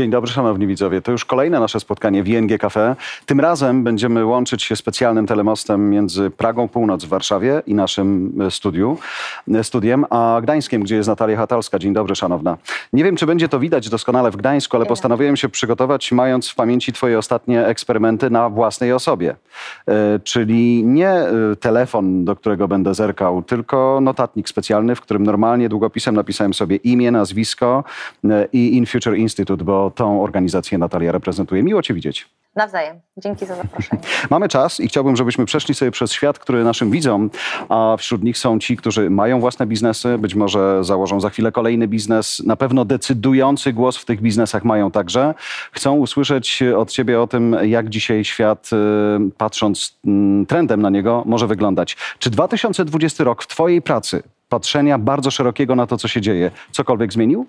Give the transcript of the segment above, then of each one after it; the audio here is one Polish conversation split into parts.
Dzień dobry, szanowni widzowie. To już kolejne nasze spotkanie w ING Cafe. Tym razem będziemy łączyć się specjalnym telemostem między Pragą Północ w Warszawie i naszym e, studiu, e, studiem, a Gdańskiem, gdzie jest Natalia Hatalska. Dzień dobry, szanowna. Nie wiem, czy będzie to widać doskonale w Gdańsku, ale postanowiłem się przygotować, mając w pamięci twoje ostatnie eksperymenty na własnej osobie. E, czyli nie telefon, do którego będę zerkał, tylko notatnik specjalny, w którym normalnie długopisem napisałem sobie imię, nazwisko i In Future Institute, bo tą organizację Natalia reprezentuje. Miło cię widzieć. Nawzajem. Dzięki za zaproszenie. Mamy czas i chciałbym, żebyśmy przeszli sobie przez świat, który naszym widzom, a wśród nich są ci, którzy mają własne biznesy, być może założą za chwilę kolejny biznes, na pewno decydujący głos w tych biznesach mają także. Chcą usłyszeć od ciebie o tym, jak dzisiaj świat, y, patrząc mm, trendem na niego, może wyglądać. Czy 2020 rok w twojej pracy, patrzenia bardzo szerokiego na to, co się dzieje, cokolwiek zmienił?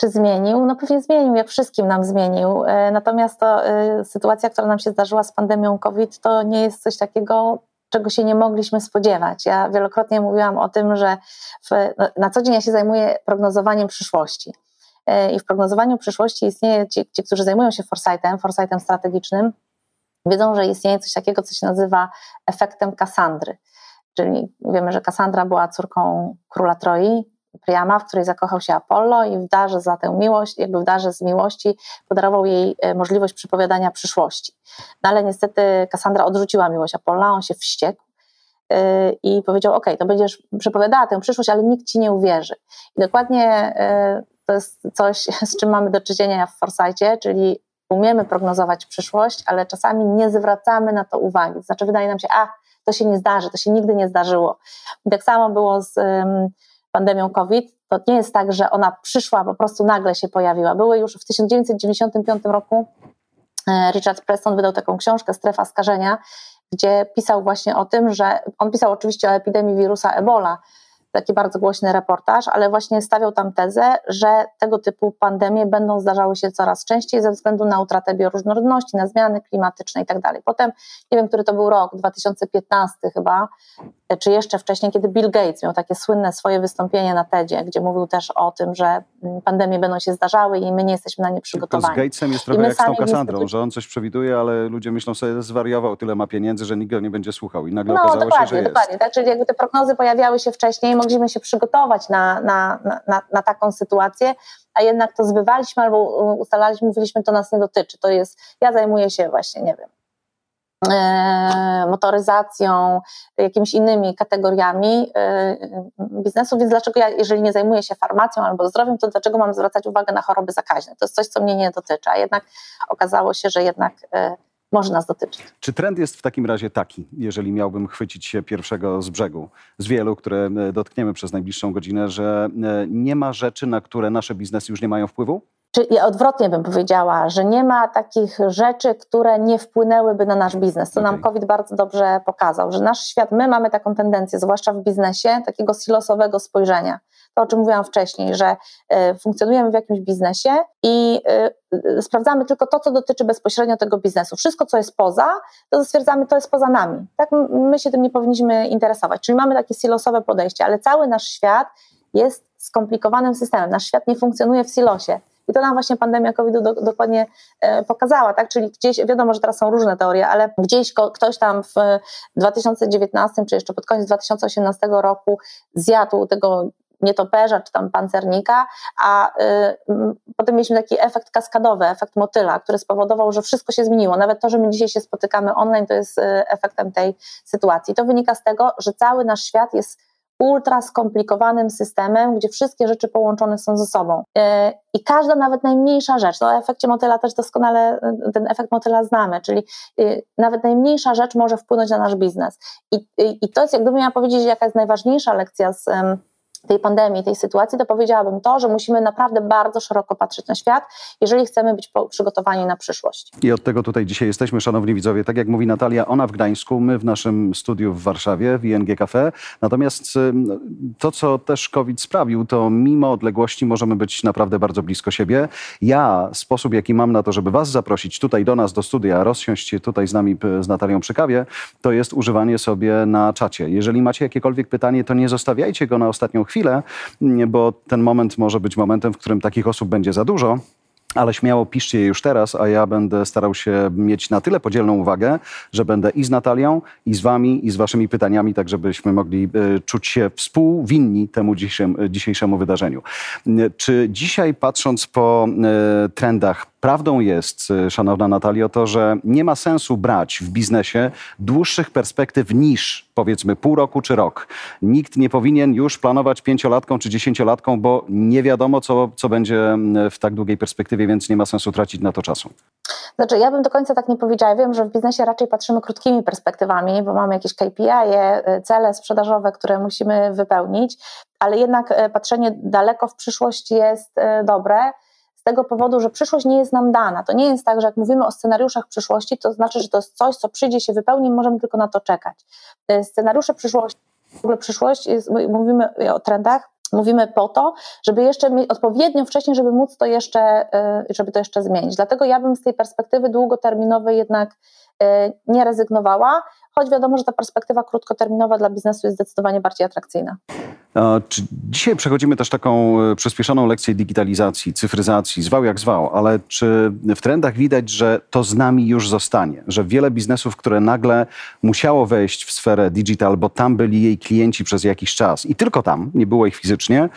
Czy zmienił? No pewnie zmienił, jak wszystkim nam zmienił. E, Natomiast to y, sytuacja, która nam się zdarzyła z pandemią COVID, to nie jest coś takiego, czego się nie mogliśmy spodziewać. Ja wielokrotnie mówiłam o tym, że w, no, na co dzień ja się zajmuję prognozowaniem przyszłości. E, I w prognozowaniu przyszłości istnieje, ci, ci którzy zajmują się foresightem, foresightem strategicznym, wiedzą, że istnieje coś takiego, co się nazywa efektem Kasandry. Czyli wiemy, że Kasandra była córką króla Troi, Priama, w której zakochał się Apollo i w darze za tę miłość, jakby w darze z miłości podarował jej e, możliwość przypowiadania przyszłości. No ale niestety Kassandra odrzuciła miłość Apollo, on się wściekł yy, i powiedział, ok, to będziesz przepowiadała tę przyszłość, ale nikt ci nie uwierzy. I dokładnie yy, to jest coś, z czym mamy do czynienia w Foresightie, czyli umiemy prognozować przyszłość, ale czasami nie zwracamy na to uwagi. Znaczy wydaje nam się, a to się nie zdarzy, to się nigdy nie zdarzyło. I tak samo było z... Yy, pandemią COVID, to nie jest tak, że ona przyszła, po prostu nagle się pojawiła. Były już w 1995 roku, e, Richard Preston wydał taką książkę Strefa skażenia, gdzie pisał właśnie o tym, że on pisał oczywiście o epidemii wirusa Ebola, taki bardzo głośny reportaż, ale właśnie stawiał tam tezę, że tego typu pandemie będą zdarzały się coraz częściej ze względu na utratę bioróżnorodności, na zmiany klimatyczne i tak. Potem, nie wiem, który to był rok, 2015 chyba, czy jeszcze wcześniej, kiedy Bill Gates miał takie słynne swoje wystąpienie na TEDzie, gdzie mówił też o tym, że mm, pandemie będą się zdarzały i my nie jesteśmy na nie przygotowani. Tylko z Gatesem jest trochę jak z tą Kassandrą, że on coś przewiduje, ale ludzie myślą sobie, zwariował, tyle ma pieniędzy, że nikt go nie będzie słuchał i nagle no, okazało dokładnie, się, że jest. dokładnie. Tak, czyli jakby te prognozy pojawiały się wcześniej, mogliśmy się przygotować na, na, na, na taką sytuację, a jednak to zbywaliśmy albo ustalaliśmy, mówiliśmy, to nas nie dotyczy. To jest, ja zajmuję się właśnie, nie wiem, motoryzacją, jakimiś innymi kategoriami e, biznesu, więc dlaczego ja, jeżeli nie zajmuję się farmacją albo zdrowiem, to dlaczego mam zwracać uwagę na choroby zakaźne? To jest coś, co mnie nie dotyczy, a jednak okazało się, że jednak e, może nas dotyczyć. Czy trend jest w takim razie taki, jeżeli miałbym chwycić się pierwszego z brzegu, z wielu, które dotkniemy przez najbliższą godzinę, że nie ma rzeczy, na które nasze biznesy już nie mają wpływu? Czy odwrotnie bym powiedziała, że nie ma takich rzeczy, które nie wpłynęłyby na nasz biznes. To okay. nam COVID bardzo dobrze pokazał, że nasz świat, my mamy taką tendencję, zwłaszcza w biznesie, takiego silosowego spojrzenia. To, o czym mówiłam wcześniej, że y, funkcjonujemy w jakimś biznesie i y, y, sprawdzamy tylko to, co dotyczy bezpośrednio tego biznesu. Wszystko, co jest poza, to stwierdzamy, to jest poza nami. Tak, my się tym nie powinniśmy interesować. Czyli mamy takie silosowe podejście, ale cały nasz świat jest skomplikowanym systemem. Nasz świat nie funkcjonuje w silosie. I to nam właśnie pandemia COVID-u do, dokładnie e, pokazała, tak? Czyli gdzieś, wiadomo, że teraz są różne teorie, ale gdzieś ktoś tam w 2019 czy jeszcze pod koniec 2018 roku zjadł tego nietoperza czy tam pancernika, a y, potem mieliśmy taki efekt kaskadowy, efekt motyla, który spowodował, że wszystko się zmieniło. Nawet to, że my dzisiaj się spotykamy online, to jest y, efektem tej sytuacji. To wynika z tego, że cały nasz świat jest ultra skomplikowanym systemem, gdzie wszystkie rzeczy połączone są ze sobą. E, I każda, nawet najmniejsza rzecz, no o efekcie motyla też doskonale e, ten efekt motyla znamy, czyli e, nawet najmniejsza rzecz może wpłynąć na nasz biznes. I, i, i to jest, jak miała powiedzieć, jaka jest najważniejsza lekcja z tej pandemii, tej sytuacji, to powiedziałabym to, że musimy naprawdę bardzo szeroko patrzeć na świat, jeżeli chcemy być przygotowani na przyszłość. I od tego tutaj dzisiaj jesteśmy, szanowni widzowie. Tak jak mówi Natalia, ona w Gdańsku, my w naszym studiu w Warszawie, w ING Cafe. Natomiast to, co też COVID sprawił, to mimo odległości możemy być naprawdę bardzo blisko siebie. Ja, sposób jaki mam na to, żeby was zaprosić tutaj do nas, do studia, rozsiąść się tutaj z nami, z Natalią przy kawie, to jest używanie sobie na czacie. Jeżeli macie jakiekolwiek pytanie, to nie zostawiajcie go na ostatnią chwilę, bo ten moment może być momentem, w którym takich osób będzie za dużo ale śmiało piszcie je już teraz, a ja będę starał się mieć na tyle podzielną uwagę, że będę i z Natalią, i z wami, i z waszymi pytaniami, tak żebyśmy mogli e, czuć się współwinni temu dzisiejszemu, dzisiejszemu wydarzeniu. E, czy dzisiaj, patrząc po e, trendach, prawdą jest, szanowna Natalio, to, że nie ma sensu brać w biznesie dłuższych perspektyw niż powiedzmy pół roku czy rok. Nikt nie powinien już planować pięciolatką czy dziesięciolatką, bo nie wiadomo, co, co będzie w tak długiej perspektywie, więc nie ma sensu tracić na to czasu. Znaczy, ja bym do końca tak nie powiedziała. Wiem, że w biznesie raczej patrzymy krótkimi perspektywami, bo mamy jakieś KPI, -e, cele sprzedażowe, które musimy wypełnić, ale jednak e, patrzenie daleko w przyszłość jest dobre z tego powodu, że przyszłość nie jest nam dana. To nie jest tak, że jak mówimy o scenariuszach przyszłości, to znaczy, że to jest coś, co przyjdzie się wypełni, możemy tylko na to czekać. E, scenariusze przyszłości, w ogóle przyszłość, jest, mówimy o trendach, mówimy po to, żeby jeszcze mieć odpowiednio wcześniej, żeby móc to jeszcze, e, żeby to jeszcze zmienić. Dlatego ja bym z tej perspektywy długoterminowej jednak e, nie rezygnowała, choć wiadomo, że ta perspektywa krótkoterminowa dla biznesu jest zdecydowanie bardziej atrakcyjna. Dzisiaj przechodzimy też taką e, przyspieszoną lekcję digitalizacji, cyfryzacji, zwał jak zwał, ale czy w trendach widać, że to z nami już zostanie? Że wiele biznesów, które nagle musiało wejść w sferę digital, bo tam byli jej klienci przez jakiś czas i tylko tam, nie było ich fizycznie,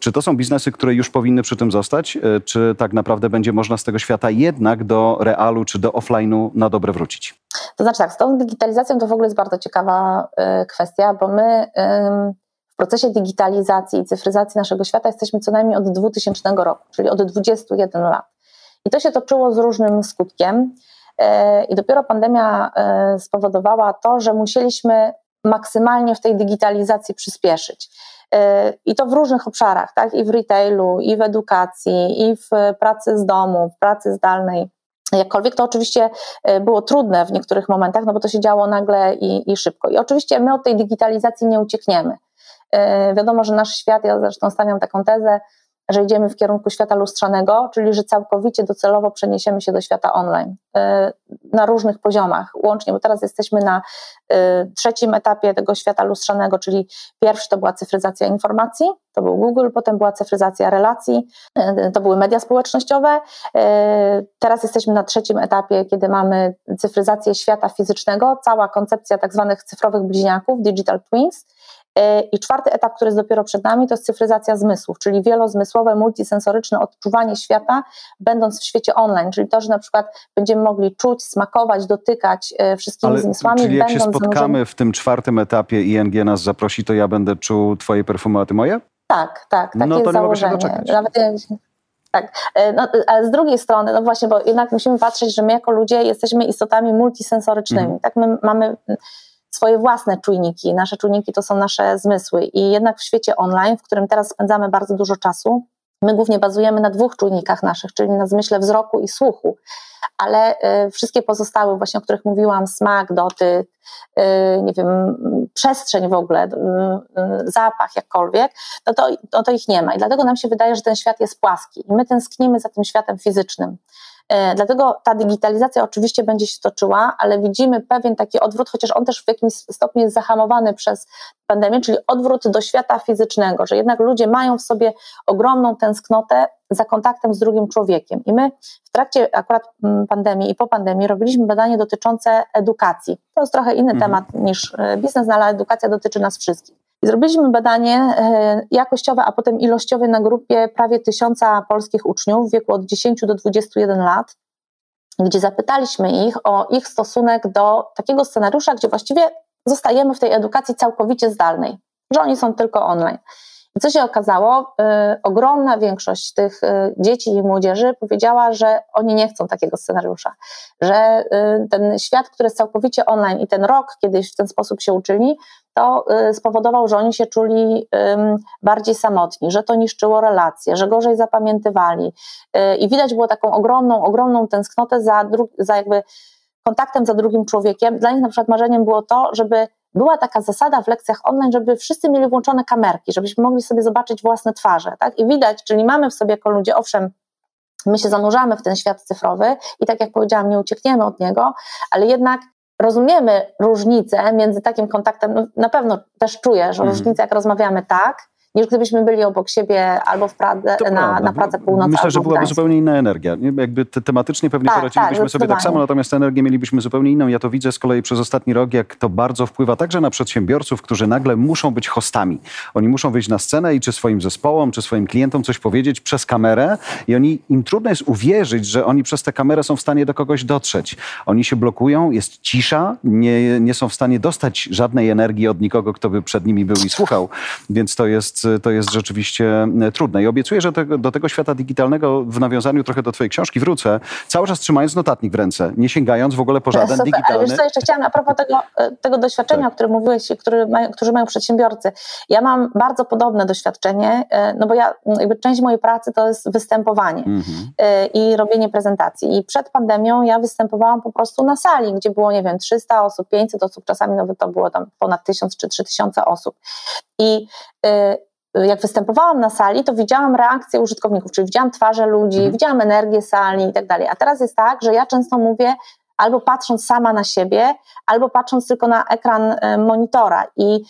czy to są biznesy, które już powinny przy tym zostać? E, czy tak naprawdę będzie można z tego świata jednak do realu czy do offline'u na dobre wrócić? To znaczy tak, z tą digitalizacją to w ogóle jest bardzo ciekawa y, kwestia, bo my y, procesie digitalizacji i cyfryzacji naszego świata jesteśmy co najmniej od 2000 roku, czyli od 21 lat. I to się toczyło z różnym skutkiem. Y, I dopiero pandemia y, spowodowała to, że musieliśmy maksymalnie w tej digitalizacji przyspieszyć. Y, I to w różnych obszarach, tak? I w retailu, i w edukacji, i w pracy z domu, w pracy zdalnej. Jakkolwiek to oczywiście e, było trudne w niektórych momentach, no bo to się działo nagle i, i szybko. I oczywiście my od tej digitalizacji nie uciekniemy. E, wiadomo, że nasz świat, ja zresztą stawiam taką tezę, że idziemy w kierunku świata lustrzanego, czyli że całkowicie docelowo przeniesiemy się do świata online y, na różnych poziomach, łącznie, bo teraz jesteśmy na y, trzecim etapie tego świata lustrzanego, czyli pierwszy to była cyfryzacja informacji, to był Google, potem była cyfryzacja relacji, to były media społecznościowe. Teraz jesteśmy na trzecim etapie, kiedy mamy cyfryzację świata fizycznego, cała koncepcja tak zwanych cyfrowych bliźniaków, digital twins. E, I czwarty etap, który jest dopiero przed nami, to jest cyfryzacja zmysłów, czyli wielozmysłowe, multisensoryczne odczuwanie świata, będąc w świecie online, czyli to, że na przykład będziemy mogli czuć, smakować, dotykać e, wszystkimi Ale, zmysłami. Czyli jak się spotkamy w tym czwartym etapie i ING nas zaprosi, to ja będę czuł twoje perfumy, a ty moje? Tak, tak, takie no, to jest założenie. Nawet tak, e, no, ale z drugiej strony, no właśnie, bo jednak musimy patrzeć, że my jako ludzie jesteśmy istotami multisensorycznymi. Mhm. Tak, my mamy swoje własne czujniki. Nasze czujniki to są nasze zmysły i jednak w świecie online, w którym teraz spędzamy bardzo dużo czasu, my głównie bazujemy na dwóch czujnikach naszych, czyli na zmyśle wzroku i słuchu, ale y, wszystkie pozostałe, właśnie o których mówiłam, smak, dotyk, y, nie wiem, przestrzeń w ogóle, y, zapach, jakkolwiek, no to, no to ich nie ma. I dlatego nam się wydaje, że ten świat jest płaski i my tęsknimy za tym światem fizycznym. E, dlatego ta digitalizacja oczywiście będzie się toczyła, ale widzimy pewien taki odwrót, chociaż on też w jakimś stopniu jest zahamowany przez pandemię, czyli odwrót do świata fizycznego, że jednak ludzie mają w sobie ogromną tęsknotę za kontaktem z drugim człowiekiem. I my w trakcie akurat mm, pandemii i po pandemii robiliśmy badanie dotyczące edukacji. To jest trochę inny mhm. temat niż e, biznes, no ale edukacja dotyczy nas wszystkich. Zrobiliśmy badanie e, jakościowe, a potem ilościowe na grupie prawie tysiąca polskich uczniów w wieku od 10 do 21 lat, gdzie zapytaliśmy ich o ich stosunek do takiego scenariusza, gdzie właściwie zostajemy w tej edukacji całkowicie zdalnej, że oni są tylko online. Co się okazało? Y, ogromna większość tych y, dzieci i młodzieży powiedziała, że oni nie chcą takiego scenariusza, że y, ten świat, który jest całkowicie online i ten rok kiedyś w ten sposób się uczyli, to spowodował, że oni się czuli bardziej samotni, że to niszczyło relacje, że gorzej zapamiętywali. I widać było taką ogromną, ogromną tęsknotę za, za jakby kontaktem za drugim człowiekiem. Dla nich na przykład marzeniem było to, żeby była taka zasada w lekcjach online, żeby wszyscy mieli włączone kamerki, żebyśmy mogli sobie zobaczyć własne twarze, tak? I widać, czyli mamy w sobie jako ludzie, owszem, my się zanurzamy w ten świat cyfrowy i tak jak powiedziałam, nie uciekniemy od niego, ale jednak rozumiemy różnicę między takim kontaktem, no na pewno też czuję, że mm. różnicę jak rozmawiamy tak niż gdybyśmy byli obok siebie albo w Pradze, na, na Pradze Północ. Myślę, że byłaby zupełnie inna energia. Jakby te, tematycznie pewnie tak, poradzilibyśmy tak, sobie tak samo, natomiast energię mielibyśmy zupełnie inną. Ja to widzę z kolei przez ostatni rok, jak to bardzo wpływa także na przedsiębiorców, którzy nagle muszą być hostami. Oni muszą wyjść na scenę i czy swoim zespołom, czy swoim klientom coś powiedzieć przez kamerę i oni, im trudno jest uwierzyć, że oni przez tę kamerę są w stanie do kogoś dotrzeć. Oni się blokują, jest cisza, nie, nie są w stanie dostać żadnej energii od nikogo, kto by przed nimi był i słuchał, więc to jest, to jest rzeczywiście e, trudne. I obiecuję, że te, do tego świata digitalnego w nawiązaniu trochę do twojej książki wrócę, cały czas trzymając notatnik w ręce, nie sięgając w ogóle po żaden Super. digitalny... Ale co, jeszcze chciałam a propos tego, e, tego doświadczenia, tak. o którym mówiłeś, który mają, którzy mają przedsiębiorcy. Ja mam bardzo podobne doświadczenie, e, no bo ja, jakby część mojej pracy to jest występowanie mhm. i robienie prezentacji. I przed pandemią ja występowałam po prostu na sali, gdzie było, nie wiem, 300 osób, 500 osób, czasami nawet to było tam ponad 1000 czy 3000 osób. I y, jak występowałam na sali, to widziałam reakcję użytkowników, czyli widziałam twarze ludzi, mhm. widziałam energię sali i tak dalej. A teraz jest tak, że ja często mówię, albo patrząc sama na siebie, albo patrząc tylko na ekran y, monitora. I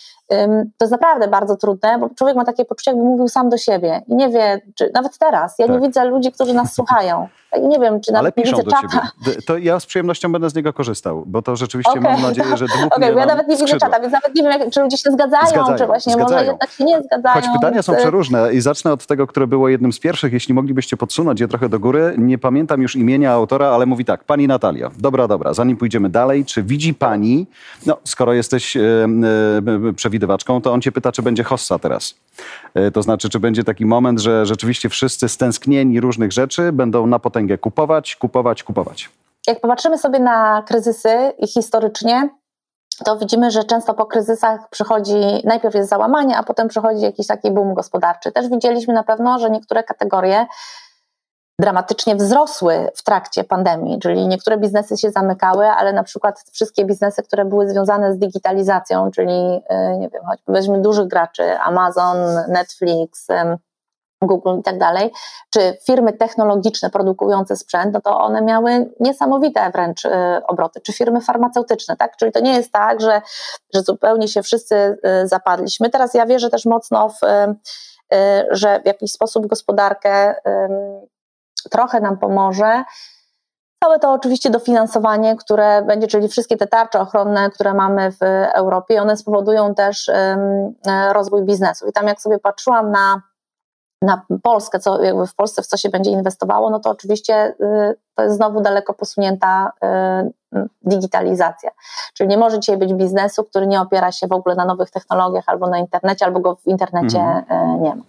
to jest naprawdę bardzo trudne, bo człowiek ma takie poczucie, jakby mówił sam do siebie i nie wie, czy nawet teraz, ja tak. nie widzę ludzi, którzy nas słuchają. Nie wiem, czy nawet Ale piszą do czata. ciebie. To ja z przyjemnością będę z niego korzystał, bo to rzeczywiście okay, mam nadzieję, że długnie okay, ja nawet nie widzę czata, więc nawet nie wiem, jak, czy ludzie się zgadzają, zgadzają czy właśnie zgadzają. może jednak się nie zgadzają. Choć pytania są przeróżne i zacznę od tego, które było jednym z pierwszych, jeśli moglibyście podsunąć je trochę do góry. Nie pamiętam już imienia autora, ale mówi tak, pani Natalia. Dobra, dobra, zanim pójdziemy dalej, czy widzi pani, no skoro jesteś e, e, przewidywaczką, to on cię pyta, czy będzie hossa teraz. E, to znaczy, czy będzie taki moment, że rzeczywiście wszyscy stęsknieni różnych rzeczy będą na potęgę kupować, kupować, kupować. Jak popatrzymy sobie na kryzysy i historycznie, to widzimy, że często po kryzysach przychodzi, najpierw jest załamanie, a potem przychodzi jakiś taki boom gospodarczy. Też widzieliśmy na pewno, że niektóre kategorie dramatycznie wzrosły w trakcie pandemii, czyli niektóre biznesy się zamykały, ale na przykład wszystkie biznesy, które były związane z digitalizacją, czyli e, nie wiem, choćby weźmy dużych graczy, Amazon, Netflix, Google i tak dalej, czy firmy technologiczne produkujące sprzęt, no to one miały niesamowite wręcz e, obroty, czy firmy farmaceutyczne, tak? Czyli to nie jest tak, że, że zupełnie się wszyscy e, zapadliśmy. Teraz ja wierzę też mocno w że w jakiś sposób gospodarkę trochę nam pomoże. Całe to oczywiście dofinansowanie, które będzie, czyli wszystkie te tarcze ochronne, które mamy w Europie, one spowodują też rozwój biznesu. I tam jak sobie patrzyłam na, na Polskę, co jakby w Polsce w co się będzie inwestowało, no to oczywiście y, to jest znowu daleko posunięta y, digitalizacja. Czyli nie może dzisiaj być biznesu, który nie opiera się w ogóle na nowych technologiach albo na internecie, albo go w internecie mhm. Y, nie ma.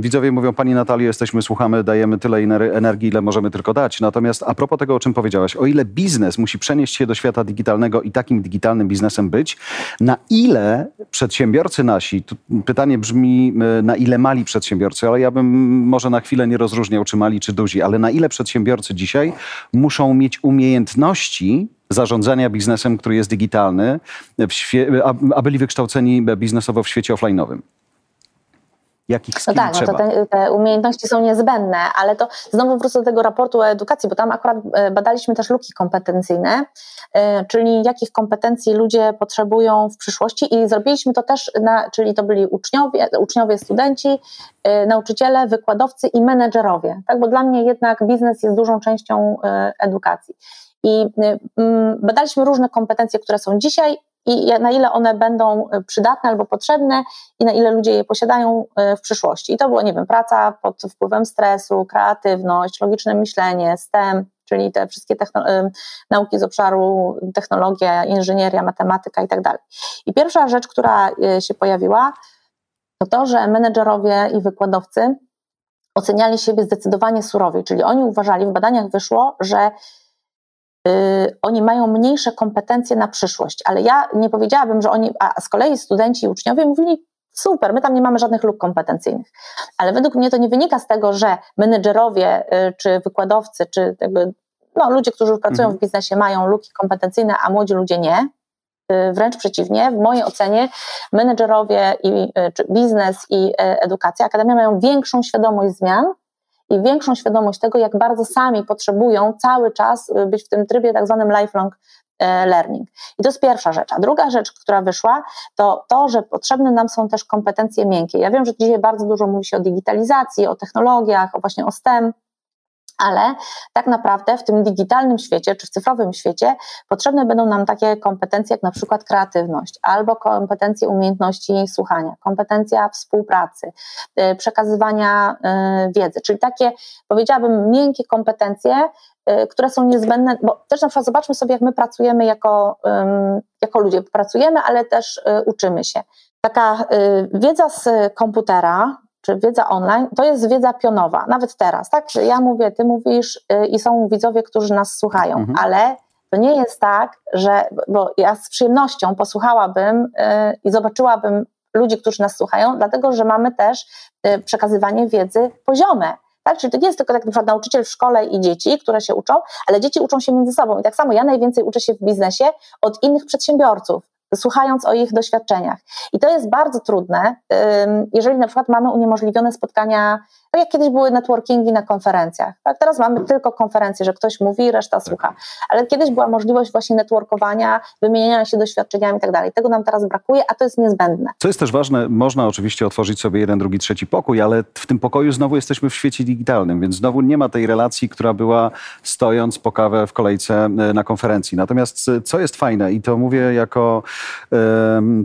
Widzowie mówią, Pani Natalio, jesteśmy, słuchamy, dajemy tyle energii, ile możemy tylko dać. Natomiast a propos tego, o czym powiedziałaś, o ile biznes musi przenieść się do świata digitalnego i takim digitalnym biznesem być, na ile przedsiębiorcy nasi, pytanie brzmi, na ile mali przedsiębiorcy, ale ja bym może na chwilę nie rozróżniał, czy mali, czy duzi, ale na ile przedsiębiorcy dzisiaj muszą mieć umiejętności zarządzania biznesem, który jest digitalny, a byli wykształceni biznesowo w świecie offline'owym jakich no tak, no to te, te, umiejętności są niezbędne, ale to znowu wrócę do tego raportu o edukacji, bo tam akurat e, badaliśmy też luki kompetencyjne, e, czyli jakich kompetencji ludzie potrzebują w przyszłości i zrobiliśmy to też, na, czyli to byli uczniowie, uczniowie, studenci, e, nauczyciele, wykładowcy i menedżerowie, tak, bo dla mnie jednak biznes jest dużą częścią edukacji. I badaliśmy różne kompetencje, które są dzisiaj i na ile one będą e, przydatne albo potrzebne i na ile ludzie je posiadają e, w przyszłości. I to było, nie wiem, praca pod wpływem stresu, kreatywność, logiczne myślenie, STEM, czyli te wszystkie e, nauki z obszaru technologia, inżynieria, matematyka i tak dalej. I pierwsza rzecz, która się pojawiła, to to, że menedżerowie i wykładowcy oceniali siebie zdecydowanie surowiej, czyli oni uważali, w badaniach wyszło, że oni mają mniejsze kompetencje na przyszłość, ale ja nie powiedziałabym, że oni, a z kolei studenci i uczniowie mówili, super, my tam nie mamy żadnych luk kompetencyjnych. Ale według mnie to nie wynika z tego, że menedżerowie, y, czy wykładowcy, czy jakby, no, ludzie, którzy pracują mhm. w biznesie mają luki kompetencyjne, a młodzi ludzie nie. Y, wręcz przeciwnie, w mojej ocenie menedżerowie i czy biznes i edukacja, akademia mają większą świadomość zmian, i większą świadomość tego, jak bardzo sami potrzebują cały czas y, być w tym trybie tak zwanym lifelong e, learning. I to jest pierwsza rzecz. A druga rzecz, która wyszła, to to, że potrzebne nam są też kompetencje miękkie. Ja wiem, że dzisiaj bardzo dużo mówi się o digitalizacji, o technologiach, o właśnie o STEM, ale tak naprawdę w tym digitalnym świecie czy w cyfrowym świecie potrzebne będą nam takie kompetencje jak na przykład kreatywność albo kompetencje umiejętności słuchania, kompetencja współpracy, y, przekazywania y, wiedzy, czyli takie powiedziałabym miękkie kompetencje, y, które są niezbędne, bo też na przykład zobaczmy sobie, jak my pracujemy jako, jako ludzie, pracujemy, ale też uczymy się. Taka wiedza z komputera, czy wiedza online, to jest wiedza pionowa, nawet teraz, tak? Ja mówię, ty mówisz yy, i są widzowie, którzy nas słuchają, mhm. ale to nie jest tak, że, bo ja z przyjemnością posłuchałabym yy, i zobaczyłabym ludzi, którzy nas słuchają, dlatego że mamy też yy, przekazywanie wiedzy poziome. Tak? Czyli to nie jest tylko tak na przykład nauczyciel w szkole i dzieci, które się uczą, ale dzieci uczą się między sobą. I tak samo ja najwięcej uczę się w biznesie od innych przedsiębiorców słuchając o ich doświadczeniach. I to jest bardzo trudne, jeżeli na przykład mamy uniemożliwione spotkania, tak jak kiedyś były networkingi na konferencjach. Tak? Teraz mamy tylko konferencje, że ktoś mówi, reszta słucha. Ale kiedyś była możliwość właśnie networkowania, wymieniania się doświadczeniami i tak dalej. Tego nam teraz brakuje, a to jest niezbędne. Co jest też ważne, można oczywiście otworzyć sobie jeden, drugi, trzeci pokój, ale w tym pokoju znowu jesteśmy w świecie digitalnym, więc znowu nie ma tej relacji, która była stojąc po kawę w kolejce e, na konferencji. Natomiast e, co jest fajne i to mówię jako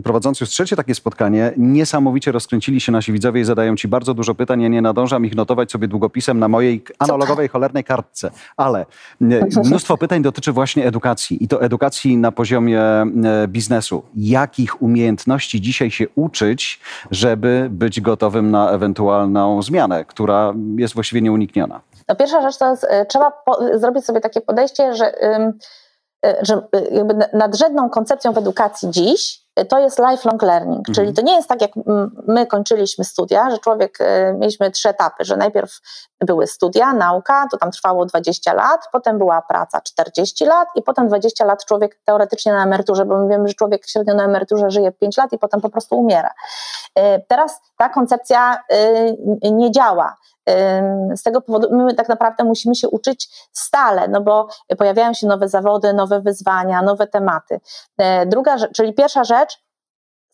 prowadzący już trzecie takie spotkanie, niesamowicie rozkręcili się nasi widzowie i zadają ci bardzo dużo pytań. Ja nie nadążam ich notować sobie długopisem na mojej analogowej, cholernej kartce. Ale mnóstwo pytań dotyczy właśnie edukacji i to edukacji na poziomie e, biznesu. Jakich umiejętności dzisiaj się uczyć, żeby być gotowym na ewentualną zmianę, która jest właściwie nieunikniona? No pierwsza rzecz to jest, e, trzeba po, zrobić sobie takie podejście, że E, że e, jakby nadrzędną koncepcją w edukacji dziś e, to jest lifelong learning, mhm. czyli to nie jest tak jak my kończyliśmy studia, że człowiek, mieliśmy trzy etapy, że najpierw były studia, nauka, to tam trwało 20 lat, potem była praca 40 lat i potem 20 lat człowiek teoretycznie na emeryturze, bo my wiemy, że człowiek średnio na emeryturze żyje 5 lat i potem po prostu umiera. Teraz ta koncepcja nie działa. Z tego powodu my tak naprawdę musimy się uczyć stale, no bo pojawiają się nowe zawody, nowe wyzwania, nowe tematy. E, druga czyli pierwsza rzecz,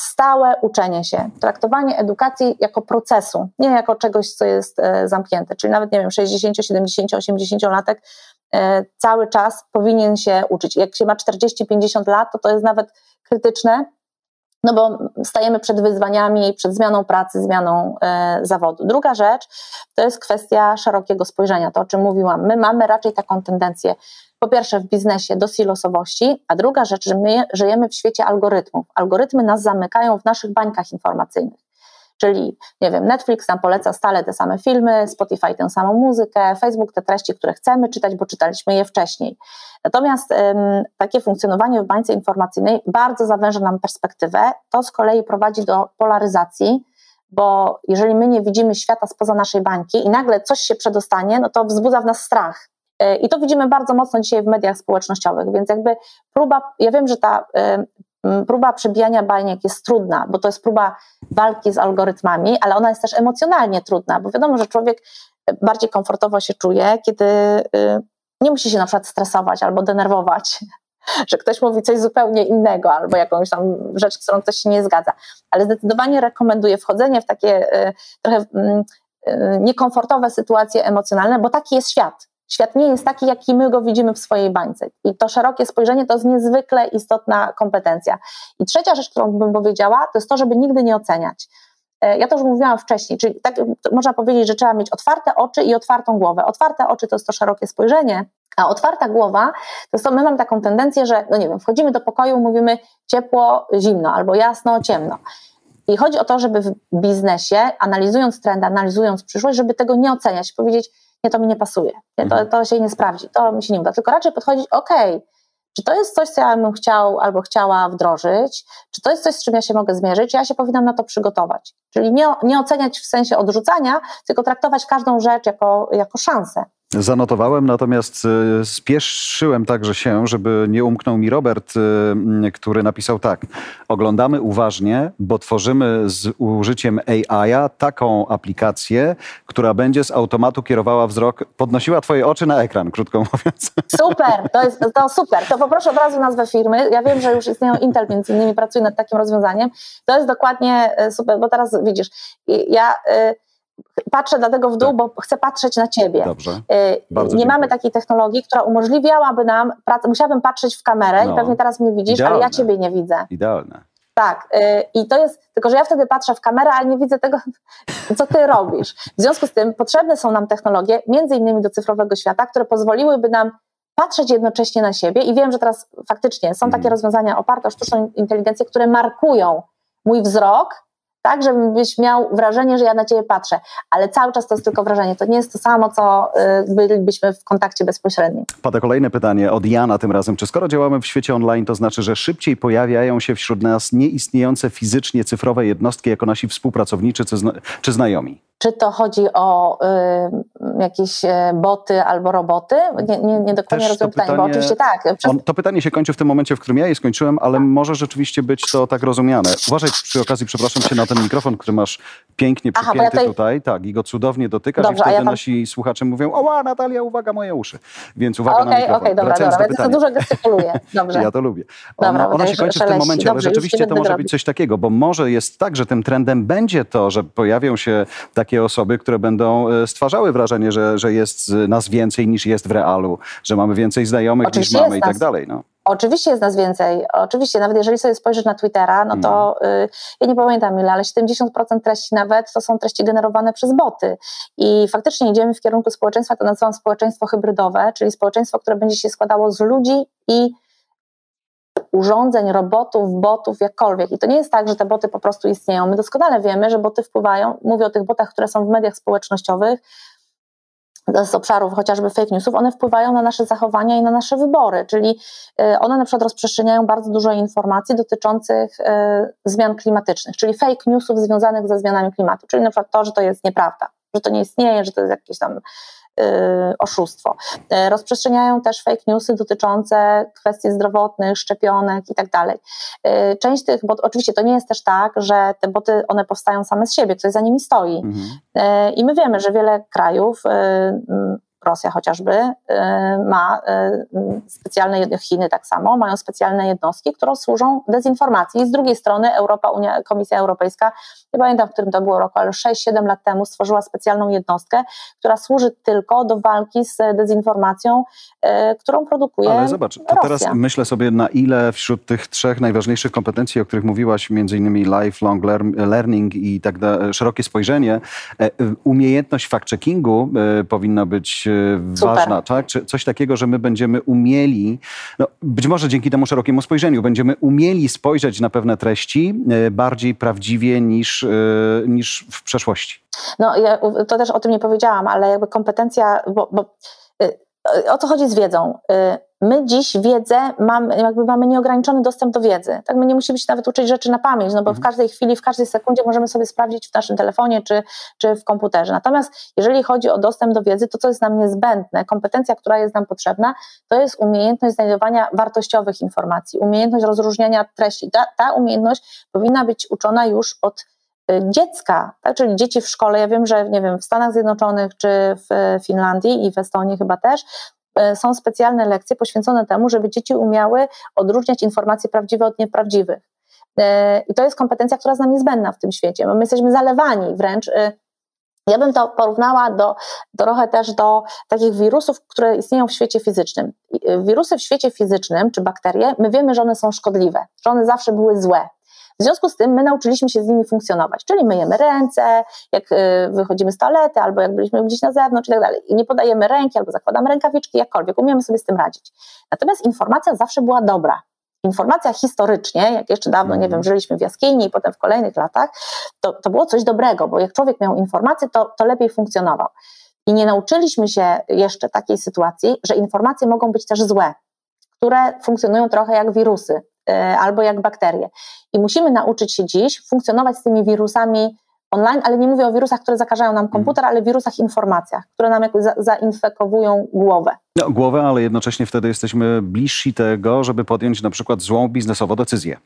stałe uczenie się, traktowanie edukacji jako procesu, nie jako czegoś, co jest e, zamknięte. Czyli nawet, nie wiem, 60, 70, 80 latek cały czas powinien się uczyć. Jak się ma 40-50 lat, to to jest nawet krytyczne, no bo stajemy przed wyzwaniami, przed zmianą pracy, zmianą e, zawodu. Druga rzecz to jest kwestia szerokiego spojrzenia, to o czym mówiłam. My mamy raczej taką tendencję, po pierwsze w biznesie do silosowości, a druga rzecz, że my żyjemy w świecie algorytmów. Algorytmy nas zamykają w naszych bańkach informacyjnych. Czyli, nie wiem, Netflix nam poleca stale te same filmy, Spotify tę samą muzykę, Facebook te treści, które chcemy czytać, bo czytaliśmy je wcześniej. Natomiast ym, takie funkcjonowanie w bańce informacyjnej bardzo zawęża nam perspektywę. To z kolei prowadzi do polaryzacji, bo jeżeli my nie widzimy świata spoza naszej bańki i nagle coś się przedostanie, no to wzbudza w nas strach. Y, I to widzimy bardzo mocno dzisiaj w mediach społecznościowych, więc jakby próba, ja wiem, że ta próba przebijania bajek jest trudna, bo to jest próba walki z algorytmami, ale ona jest też emocjonalnie trudna, bo wiadomo, że człowiek bardziej komfortowo się czuje, kiedy y, nie musi się na przykład stresować albo denerwować, że ktoś mówi coś zupełnie innego albo jakąś tam rzecz, z którą ktoś się nie zgadza. Ale zdecydowanie rekomenduję wchodzenie w takie y, trochę mm, y, niekomfortowe sytuacje emocjonalne, bo taki jest świat. Świat nie jest taki, jaki my go widzimy w swojej bańce. I to szerokie spojrzenie to jest niezwykle istotna kompetencja. I trzecia rzecz, którą bym powiedziała, to jest to, żeby nigdy nie oceniać. E, ja to już mówiłam wcześniej, czyli tak można powiedzieć, że trzeba mieć otwarte oczy i otwartą głowę. Otwarte oczy to jest to szerokie spojrzenie, a otwarta głowa to jest to, my mamy taką tendencję, że, no nie wiem, wchodzimy do pokoju, mówimy ciepło, zimno, albo jasno, ciemno. I chodzi o to, żeby w biznesie, analizując trendy, analizując przyszłość, żeby tego nie oceniać, powiedzieć, nie, to mi nie pasuje, nie, to, mhm. to się nie sprawdzi, to mi się nie uda, tylko raczej podchodzić, ok, czy to jest coś, co ja bym chciał albo chciała wdrożyć, czy to jest coś, z czym ja się mogę zmierzyć, ja się powinnam na to przygotować. Czyli nie, nie oceniać w sensie odrzucania, tylko traktować każdą rzecz jako, jako szansę. Zanotowałem, natomiast y, spieszyłem także się, żeby nie umknął mi Robert, y, który napisał tak. Oglądamy uważnie, bo tworzymy z użyciem AI taką aplikację, która będzie z automatu kierowała wzrok, podnosiła twoje oczy na ekran, krótko mówiąc. Super, to jest to super. To poproszę od razu nazwę firmy. Ja wiem, że już istnieją Intel, między innymi pracuje nad takim rozwiązaniem. To jest dokładnie y, super, bo teraz widzisz, ja patrzę dlatego w dół, tak. bo chcę patrzeć na ciebie. Dobrze. Y, Bardzo nie dziękuję. mamy takiej technologii, która umożliwiałaby nam pracę. Musiałabym patrzeć w kamerę no. i pewnie teraz mnie widzisz, Idealne. ale ja ciebie nie widzę. Idealne. Tak, y, i to jest, tylko że ja wtedy patrzę w kamerę, ale nie widzę tego, co ty robisz. W związku z tym potrzebne są nam technologie, między innymi do cyfrowego świata, które pozwoliłyby nam patrzeć jednocześnie na siebie i wiem, że teraz faktycznie są takie mhm. rozwiązania oparte o sztuczną inteligencję, które markują mój wzrok tak, żebyś miał wrażenie, że ja na ciebie patrzę, ale cały czas to jest tylko wrażenie. To nie jest to samo, co y, bylibyśmy w kontakcie bezpośrednim. Pada kolejne pytanie od Jana tym razem. Czy skoro działamy w świecie online, to znaczy, że szybciej pojawiają się wśród nas nieistniejące fizycznie cyfrowe jednostki jako nasi współpracownicy czy, zna czy znajomi? Czy to chodzi o y, jakieś y, boty albo roboty? Nie, nie, nie dokładnie rozumiem pytanie, bo oczywiście tak. Przez... On, to pytanie się kończy w tym momencie, w którym ja je skończyłem, ale może rzeczywiście być to tak rozumiane. Uważaj przy okazji, przepraszam cię, na ten mikrofon, który masz pięknie przypięty Aha, ja tutaj... tutaj. Tak, i go cudownie dotykasz Dobrze, i wtedy ja tam... nasi słuchacze mówią, oła Natalia, uwaga, moje uszy. Więc uwaga okay, na mikrofon. Okej, okay, dobra, dobra, więc to dużo gestykuluję. Dobrze. Ja to lubię. Dobra, ona się kończy w tym momencie, Dobrze, ale rzeczywiście to może być coś takiego, bo może jest tak, że tym trendem będzie to, że pojawią się takie osoby, które będą e, stwarzały wrażenie, że, że jest nas więcej niż jest w realu, że mamy więcej znajomych Oczywiście niż mamy i tak dalej. No. Oczywiście jest nas więcej. Oczywiście, nawet jeżeli sobie spojrzysz na Twittera, no to mm. y, ja nie pamiętam ile, ale 70% treści nawet to są treści generowane przez boty. I faktycznie idziemy w kierunku społeczeństwa, to nazywam społeczeństwo hybrydowe, czyli społeczeństwo, które będzie się składało z ludzi i urządzeń, robotów, botów, jakkolwiek. I to nie jest tak, że te boty po prostu istnieją. My doskonale wiemy, że boty wpływają, mówię o tych botach, które są w mediach społecznościowych, z obszarów chociażby fake newsów, one wpływają na nasze zachowania i na nasze wybory, czyli y, one na przykład rozprzestrzeniają bardzo dużo informacji dotyczących y, zmian klimatycznych, czyli fake newsów związanych ze zmianami klimatu, czyli na przykład to, że to jest nieprawda, że to nie istnieje, że to jest jakieś tam oszustwo. Y, rozprzestrzeniają też fake newsy dotyczące kwestii zdrowotnych, szczepionek i tak dalej. Y, część tych, bo oczywiście to nie jest też tak, że te boty one powstają same z siebie, ktoś za nimi stoi. Mhm. I my wiemy, że wiele krajów Rosja chociażby y, ma y, specjalne, Chiny tak samo, mają specjalne jednostki, które służą dezinformacji. I z drugiej strony Europa, Unia, Komisja Europejska, nie pamiętam w którym to było roku, ale 6-7 lat temu stworzyła specjalną jednostkę, która służy tylko do walki z dezinformacją, y, którą produkuje Ale zobacz, to Rosja. teraz myślę sobie, na ile wśród tych trzech najważniejszych kompetencji, o których mówiłaś, między innymi lifelong learning i tak dalej, szerokie spojrzenie, e, umiejętność fact-checkingu powinna być Super. ważna, tak? Czy coś takiego, że my będziemy umieli, no, być może dzięki temu szerokiemu spojrzeniu, będziemy umieli spojrzeć na pewne treści e, bardziej prawdziwie niż, e, niż w przeszłości. No, ja to też o tym nie powiedziałam, ale jakby kompetencja, bo, bo e, o co chodzi z wiedzą? My dziś wiedzę, mamy, jakby mamy nieograniczony dostęp do wiedzy. Tak, my nie musimy się nawet uczyć rzeczy na pamięć, no bo w mhm. każdej chwili, w każdej sekundzie możemy sobie sprawdzić w naszym telefonie czy, czy w komputerze. Natomiast jeżeli chodzi o dostęp do wiedzy, to co jest nam niezbędne, kompetencja, która jest nam potrzebna, to jest umiejętność znajdowania wartościowych informacji, umiejętność rozróżniania treści. Ta, ta umiejętność powinna być uczona już od y, dziecka, tak? czyli dzieci w szkole. Ja wiem, że nie wiem, w Stanach Zjednoczonych czy w Finlandii i w Estonii chyba też są specjalne lekcje poświęcone temu, żeby dzieci umiały odróżniać informacje prawdziwe od nieprawdziwych. E, I to jest kompetencja, która jest nam niezbędna w tym świecie, my jesteśmy zalewani wręcz. E, ja bym to porównała do, trochę też do takich wirusów, które istnieją w świecie fizycznym. Wirusy w świecie fizycznym, czy bakterie, my wiemy, że one są szkodliwe, że one zawsze były złe. W związku z tym my nauczyliśmy się z nimi funkcjonować, czyli myjemy ręce, jak y, wychodzimy z toalety, albo jak byliśmy gdzieś na zewnątrz i tak dalej. I nie podajemy ręki, albo zakładamy rękawiczki, jakkolwiek, umiemy sobie z tym radzić. Natomiast informacja zawsze była dobra. Informacja historycznie, jak jeszcze dawno, nie wiem, żyliśmy w jaskini i potem w kolejnych latach, to, to było coś dobrego, bo jak człowiek miał informację, to, to lepiej funkcjonował. I nie nauczyliśmy się jeszcze takiej sytuacji, że informacje mogą być też złe, które funkcjonują trochę jak wirusy. E, albo jak bakterie. I musimy nauczyć się dziś funkcjonować z tymi wirusami online, ale nie mówię o wirusach, które zakażają nam komputer, ale wirusach informacjach, które nam jakoś za, zainfekowują głowę. No, głowę, ale jednocześnie wtedy jesteśmy bliżsi tego, żeby podjąć na przykład złą biznesowo decyzję,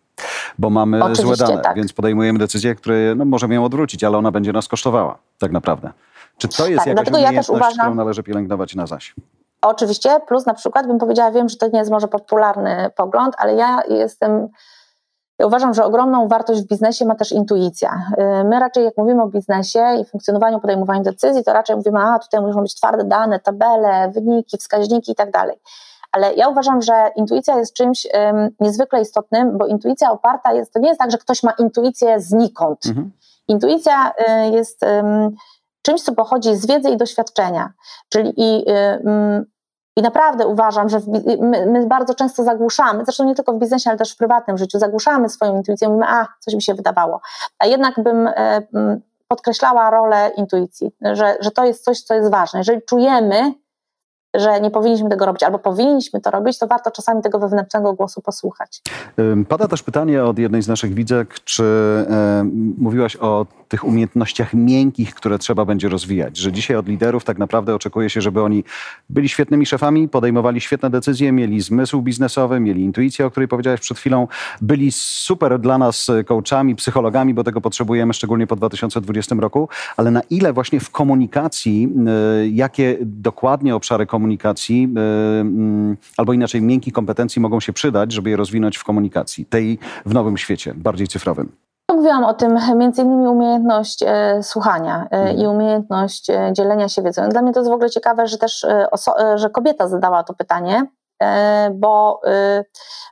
bo mamy Oczywiście, złe dane, tak. więc podejmujemy decyzję, która no, możemy ją odwrócić, ale ona będzie nas kosztowała tak naprawdę. Czy to jest Tak, jakaś dlatego ja też umiejętność, uważam- którą należy pielęgnować na zaś? Oczywiście, plus na przykład bym powiedziała, wiem, że to nie jest może popularny pogląd, ale ja jestem, ja uważam, że ogromną wartość w biznesie ma też intuicja. Yy, My raczej jak mówimy o biznesie i funkcjonowaniu, podejmowaniu decyzji, to raczej mówimy, a tutaj muszą być twarde dane, tabele, wyniki, wskaźniki i tak dalej. Ale ja uważam, że intuicja jest czymś ym, niezwykle istotnym, bo intuicja oparta jest, to nie jest tak, że ktoś ma intuicję znikąd. Mhm. Intuicja y, jest ym, czymś, co pochodzi z wiedzy i doświadczenia. Czyli i, y, ym, i naprawdę uważam, że w, bi- my, my bardzo często zagłuszamy, zresztą nie tylko w biznesie, ale też w prywatnym życiu, zagłuszamy swoją intuicję, mówimy, a, coś mi się wydawało. A jednak bym y, ym, podkreślała rolę intuicji, że, że to jest coś, co jest ważne. Jeżeli czujemy, że nie powinniśmy tego robić, albo powinniśmy to robić, to warto czasami tego wewnętrznego głosu posłuchać. Pada też pytanie od jednej z naszych widzek, czy e, mówiłaś o tych umiejętnościach miękkich, które trzeba będzie rozwijać, że dzisiaj od liderów tak naprawdę oczekuje się, żeby oni byli świetnymi szefami, podejmowali świetne decyzje, mieli zmysł biznesowy, mieli intuicję, o której powiedziałaś przed chwilą, byli super dla nas coachami, psychologami, bo tego potrzebujemy szczególnie po 2020 roku, ale na ile właśnie w komunikacji, e, jakie dokładnie obszary komunikacji, e, mm, albo inaczej miękkich kompetencji mogą się przydać, żeby je rozwinąć w komunikacji, tej w nowym świecie, bardziej cyfrowym. Mówiłam o tym, między innymi umiejętność e, słuchania e, i umiejętność e, dzielenia się wiedzą. Dla mnie to jest w ogóle ciekawe, że też że kobieta zadała to pytanie, bo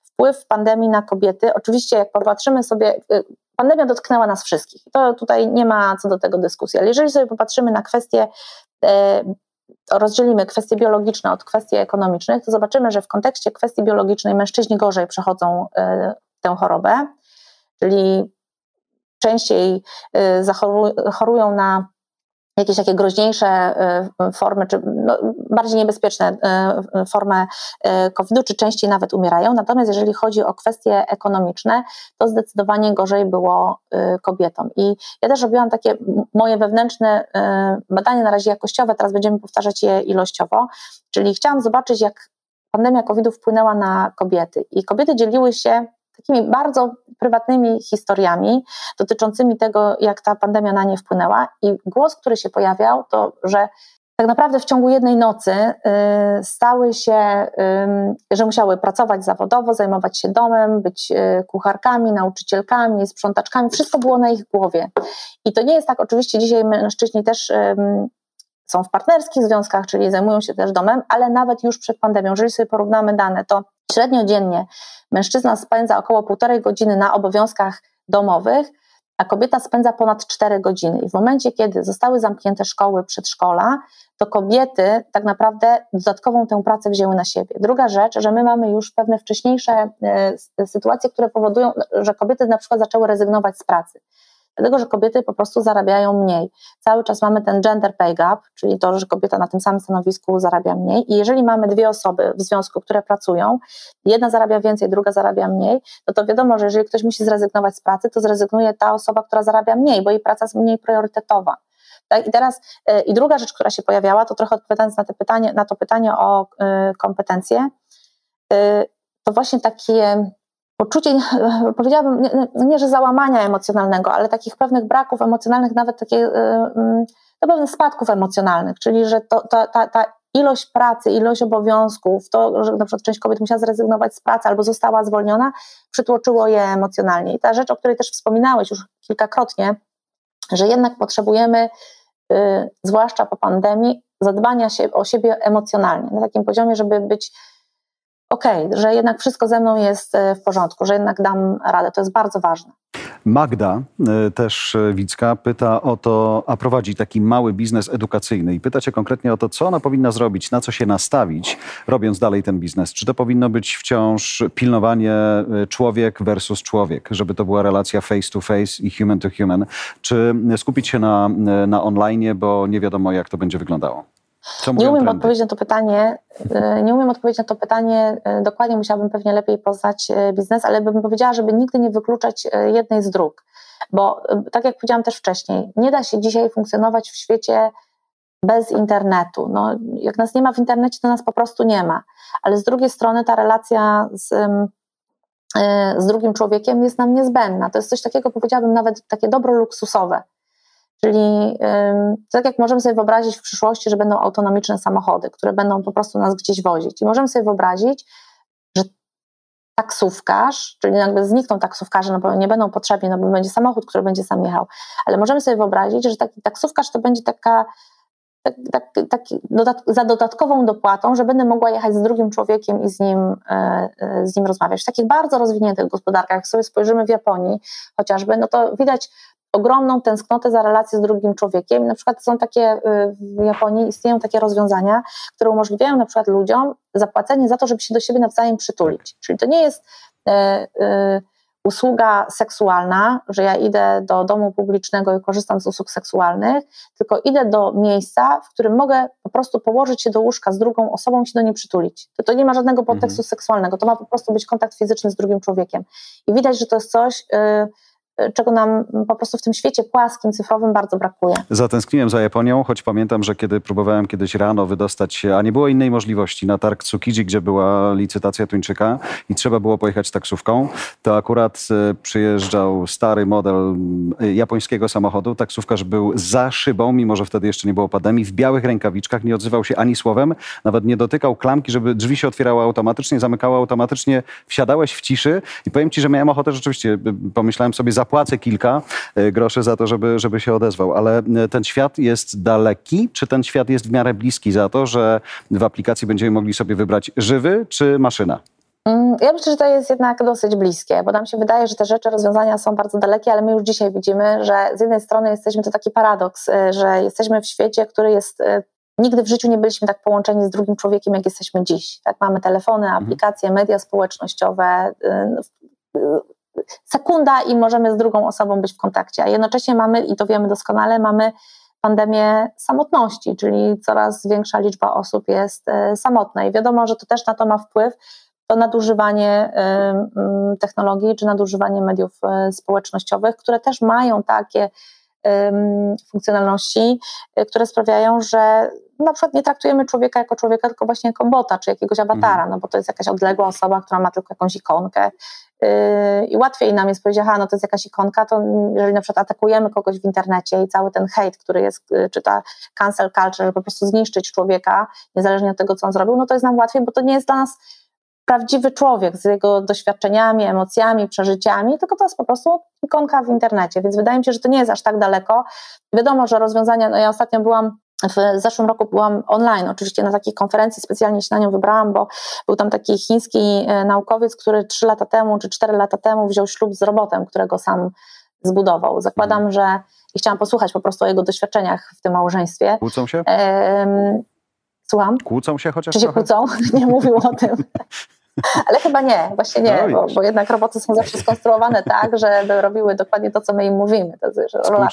wpływ pandemii na kobiety, oczywiście jak popatrzymy sobie, pandemia dotknęła nas wszystkich. To tutaj nie ma co do tego dyskusji, ale jeżeli sobie popatrzymy na kwestie rozdzielimy kwestie biologiczne od kwestii ekonomicznych, to zobaczymy, że w kontekście kwestii biologicznej mężczyźni gorzej przechodzą tę chorobę, czyli częściej y, chorują na jakieś takie groźniejsze y, formy, czy no, bardziej niebezpieczne y, formy COVID-u, czy częściej nawet umierają. Natomiast jeżeli chodzi o kwestie ekonomiczne, to zdecydowanie gorzej było kobietom. I ja też robiłam takie moje wewnętrzne badania, na razie jakościowe, teraz będziemy powtarzać je ilościowo, czyli chciałam zobaczyć, jak pandemia COVID-u wpłynęła na kobiety. I kobiety dzieliły się takimi bardzo prywatnymi historiami dotyczącymi tego, jak ta pandemia na nie wpłynęła. I głos, który się pojawiał, to że tak naprawdę w ciągu jednej nocy y, stały się, y, że musiały pracować zawodowo, zajmować się domem, być y, kucharkami, nauczycielkami, sprzątaczkami. Wszystko było na ich głowie. I to nie jest tak, oczywiście dzisiaj mężczyźni też są w partnerskich związkach, czyli zajmują się też domem, ale nawet już przed pandemią, jeżeli sobie porównamy dane, to średnio dziennie mężczyzna spędza około półtorej godziny na obowiązkach domowych, a kobieta spędza ponad 4 godziny. I w momencie, kiedy zostały zamknięte szkoły, przedszkola, to kobiety tak naprawdę dodatkową tę pracę wzięły na siebie. Druga rzecz, że my mamy już pewne wcześniejsze e, sytuacje, które powodują, że kobiety na przykład zaczęły rezygnować z pracy. Dlatego, że kobiety po prostu zarabiają mniej. Cały czas mamy ten gender pay gap, czyli to, że kobieta na tym samym stanowisku zarabia mniej. I jeżeli mamy dwie osoby w związku, które pracują, jedna zarabia więcej, druga zarabia mniej, no to wiadomo, że jeżeli ktoś musi zrezygnować z pracy, to zrezygnuje ta osoba, która zarabia mniej, bo jej praca jest mniej priorytetowa. Tak? I teraz e, i druga rzecz, która się pojawiała, to trochę odpowiadając na, pytanie, na to pytanie o y, kompetencje, y, to właśnie takie poczucie, powiedziałabym, nie, nie, że załamania emocjonalnego, ale takich pewnych braków emocjonalnych, nawet takie, y, y, no pewnych spadków emocjonalnych, czyli że to, to, ta, ta ilość pracy, ilość obowiązków, to, że na przykład część kobiet musiała zrezygnować z pracy albo została zwolniona, przytłoczyło je emocjonalnie. I ta rzecz, o której też wspominałeś już kilkakrotnie, że jednak potrzebujemy, y, zwłaszcza po pandemii, zadbania się o siebie emocjonalnie, na takim poziomie, żeby być okej, że jednak wszystko ze mną jest e, w porządku, że jednak dam radę. To jest bardzo ważne. Magda, y, też y, Wicka, pyta o to, a prowadzi taki mały biznes edukacyjny i pyta cię konkretnie o to, co ona powinna zrobić, na co się nastawić, robiąc dalej ten biznes. Czy to powinno być wciąż pilnowanie człowiek versus człowiek, żeby to była relacja face to face i human to human, czy skupić się na, na online, bo nie wiadomo, jak to będzie wyglądało? Nie umiem odpowiedzieć na to pytanie, y, nie umiem odpowiedzieć na to pytanie, y, dokładnie musiałabym pewnie lepiej poznać biznes, ale bym powiedziała, żeby nigdy nie wykluczać jednej z dróg. Bo tak jak powiedziałam też wcześniej, nie da się dzisiaj funkcjonować w świecie bez internetu. No, jak nas nie ma w internecie, to nas po prostu nie ma. Ale z drugiej strony ta relacja z, z drugim człowiekiem jest nam niezbędna. To jest coś takiego, powiedziałabym, nawet takie dobro luksusowe. Czyli tak jak możemy sobie wyobrazić w przyszłości, że będą autonomiczne samochody, które będą po prostu nas gdzieś wozić. I możemy sobie wyobrazić, że taksówkarz, czyli jakby znikną taksówkarze, no bo nie będą potrzebni, no bo będzie samochód, który będzie sam jechał, ale możemy sobie wyobrazić, że taki taksówkarz to będzie taka tak, tak, tak, dodat za dodatkową dopłatą, że będę mogła jechać z drugim człowiekiem i z nim, e, e, z nim rozmawiać. W takich bardzo rozwiniętych gospodarkach, jak sobie spojrzymy w Japonii chociażby, no to widać ogromną tęsknotę za relację z drugim człowiekiem. Na przykład są takie y, w Japonii istnieją takie rozwiązania, które umożliwiają na przykład ludziom zapłacenie za to, żeby się do siebie nawzajem przytulić. Czyli to nie jest e, e, usługa seksualna, że ja idę do domu publicznego i korzystam z usług seksualnych, tylko idę do miejsca, w którym mogę po prostu położyć się do łóżka z drugą osobą i się do niej przytulić. To, to nie ma żadnego podtekstu mhm. seksualnego, to ma po prostu być kontakt fizyczny z drugim człowiekiem. I widać, że to jest coś. Yy, czego nam po prostu w tym świecie płaskim, cyfrowym bardzo brakuje. Zatęskniłem za Japonią, choć pamiętam, że kiedy próbowałem kiedyś rano wydostać się, a nie było innej możliwości, na targ Tsukiji, gdzie była licytacja tuńczyka i trzeba było pojechać taksówką, to akurat e, przyjeżdżał stary model e, japońskiego samochodu. Taksówkarz był za szybą, mimo że wtedy jeszcze nie było pandemii, w białych rękawiczkach, nie odzywał się ani słowem, nawet nie dotykał klamki, żeby drzwi się otwierały automatycznie, zamykały automatycznie, wsiadałeś w ciszy i powiem ci, że miałem ochotę rzeczywiście, pomyślałem sobie, za zapłacę kilka e, groszy za to, żeby, żeby się odezwał. Ale e, ten świat jest daleki, czy ten świat jest w miarę bliski za to, że w aplikacji będziemy mogli sobie wybrać żywy czy maszyna? Mm, ja myślę, że to jest jednak dosyć bliskie, bo nam się wydaje, że te rzeczy, rozwiązania są bardzo dalekie, ale my już dzisiaj widzimy, że z jednej strony jesteśmy, to taki paradoks, e, że jesteśmy w świecie, który jest Nigdy w życiu nie byliśmy tak połączeni z drugim człowiekiem, jak jesteśmy dziś. Tak, mamy telefony, mhm. aplikacje, media społecznościowe, sekunda i możemy z drugą osobą być w kontakcie, a jednocześnie mamy, i to wiemy doskonale, mamy pandemię samotności, czyli coraz większa liczba osób jest e, samotna. I wiadomo, że to też na to ma wpływ to nadużywanie technologii czy nadużywanie mediów e, społecznościowych, które też mają takie funkcjonalności, e, które sprawiają, że na przykład nie traktujemy człowieka jako człowieka, tylko właśnie jako bota, czy jakiegoś awatara, mhm. no bo to jest jakaś odległa osoba, która ma tylko jakąś ikonkę yy, i łatwiej nam jest powiedzieć, aha, no to jest jakaś ikonka, to jeżeli na przykład atakujemy kogoś w internecie i cały ten hejt, który jest, yy, czy ta cancel culture, żeby po prostu zniszczyć człowieka, niezależnie od tego, co on zrobił, no to jest nam łatwiej, bo to nie jest dla nas prawdziwy człowiek z jego doświadczeniami, emocjami, przeżyciami, tylko to jest po prostu ikonka w internecie, więc wydaje mi się, że to nie jest aż tak daleko. Wiadomo, że rozwiązania, no ja ostatnio byłam w zeszłym roku byłam online, oczywiście na takiej konferencji, specjalnie się na nią wybrałam, bo był tam taki chiński e, naukowiec, który trzy lata temu czy cztery lata temu wziął ślub z robotem, którego sam zbudował. Zakładam, mhm. że i chciałam posłuchać po prostu o jego doświadczeniach w tym małżeństwie. Kłócą się? słucham? Kłócą się chociaż Czy się trochę? kłócą? Nie mówił o tym. Ale chyba nie, właśnie nie, no, bo, bo, jednak roboty są zawsze skonstruowane tak, żeby robiły dokładnie to, co my im mówimy. To jest rola,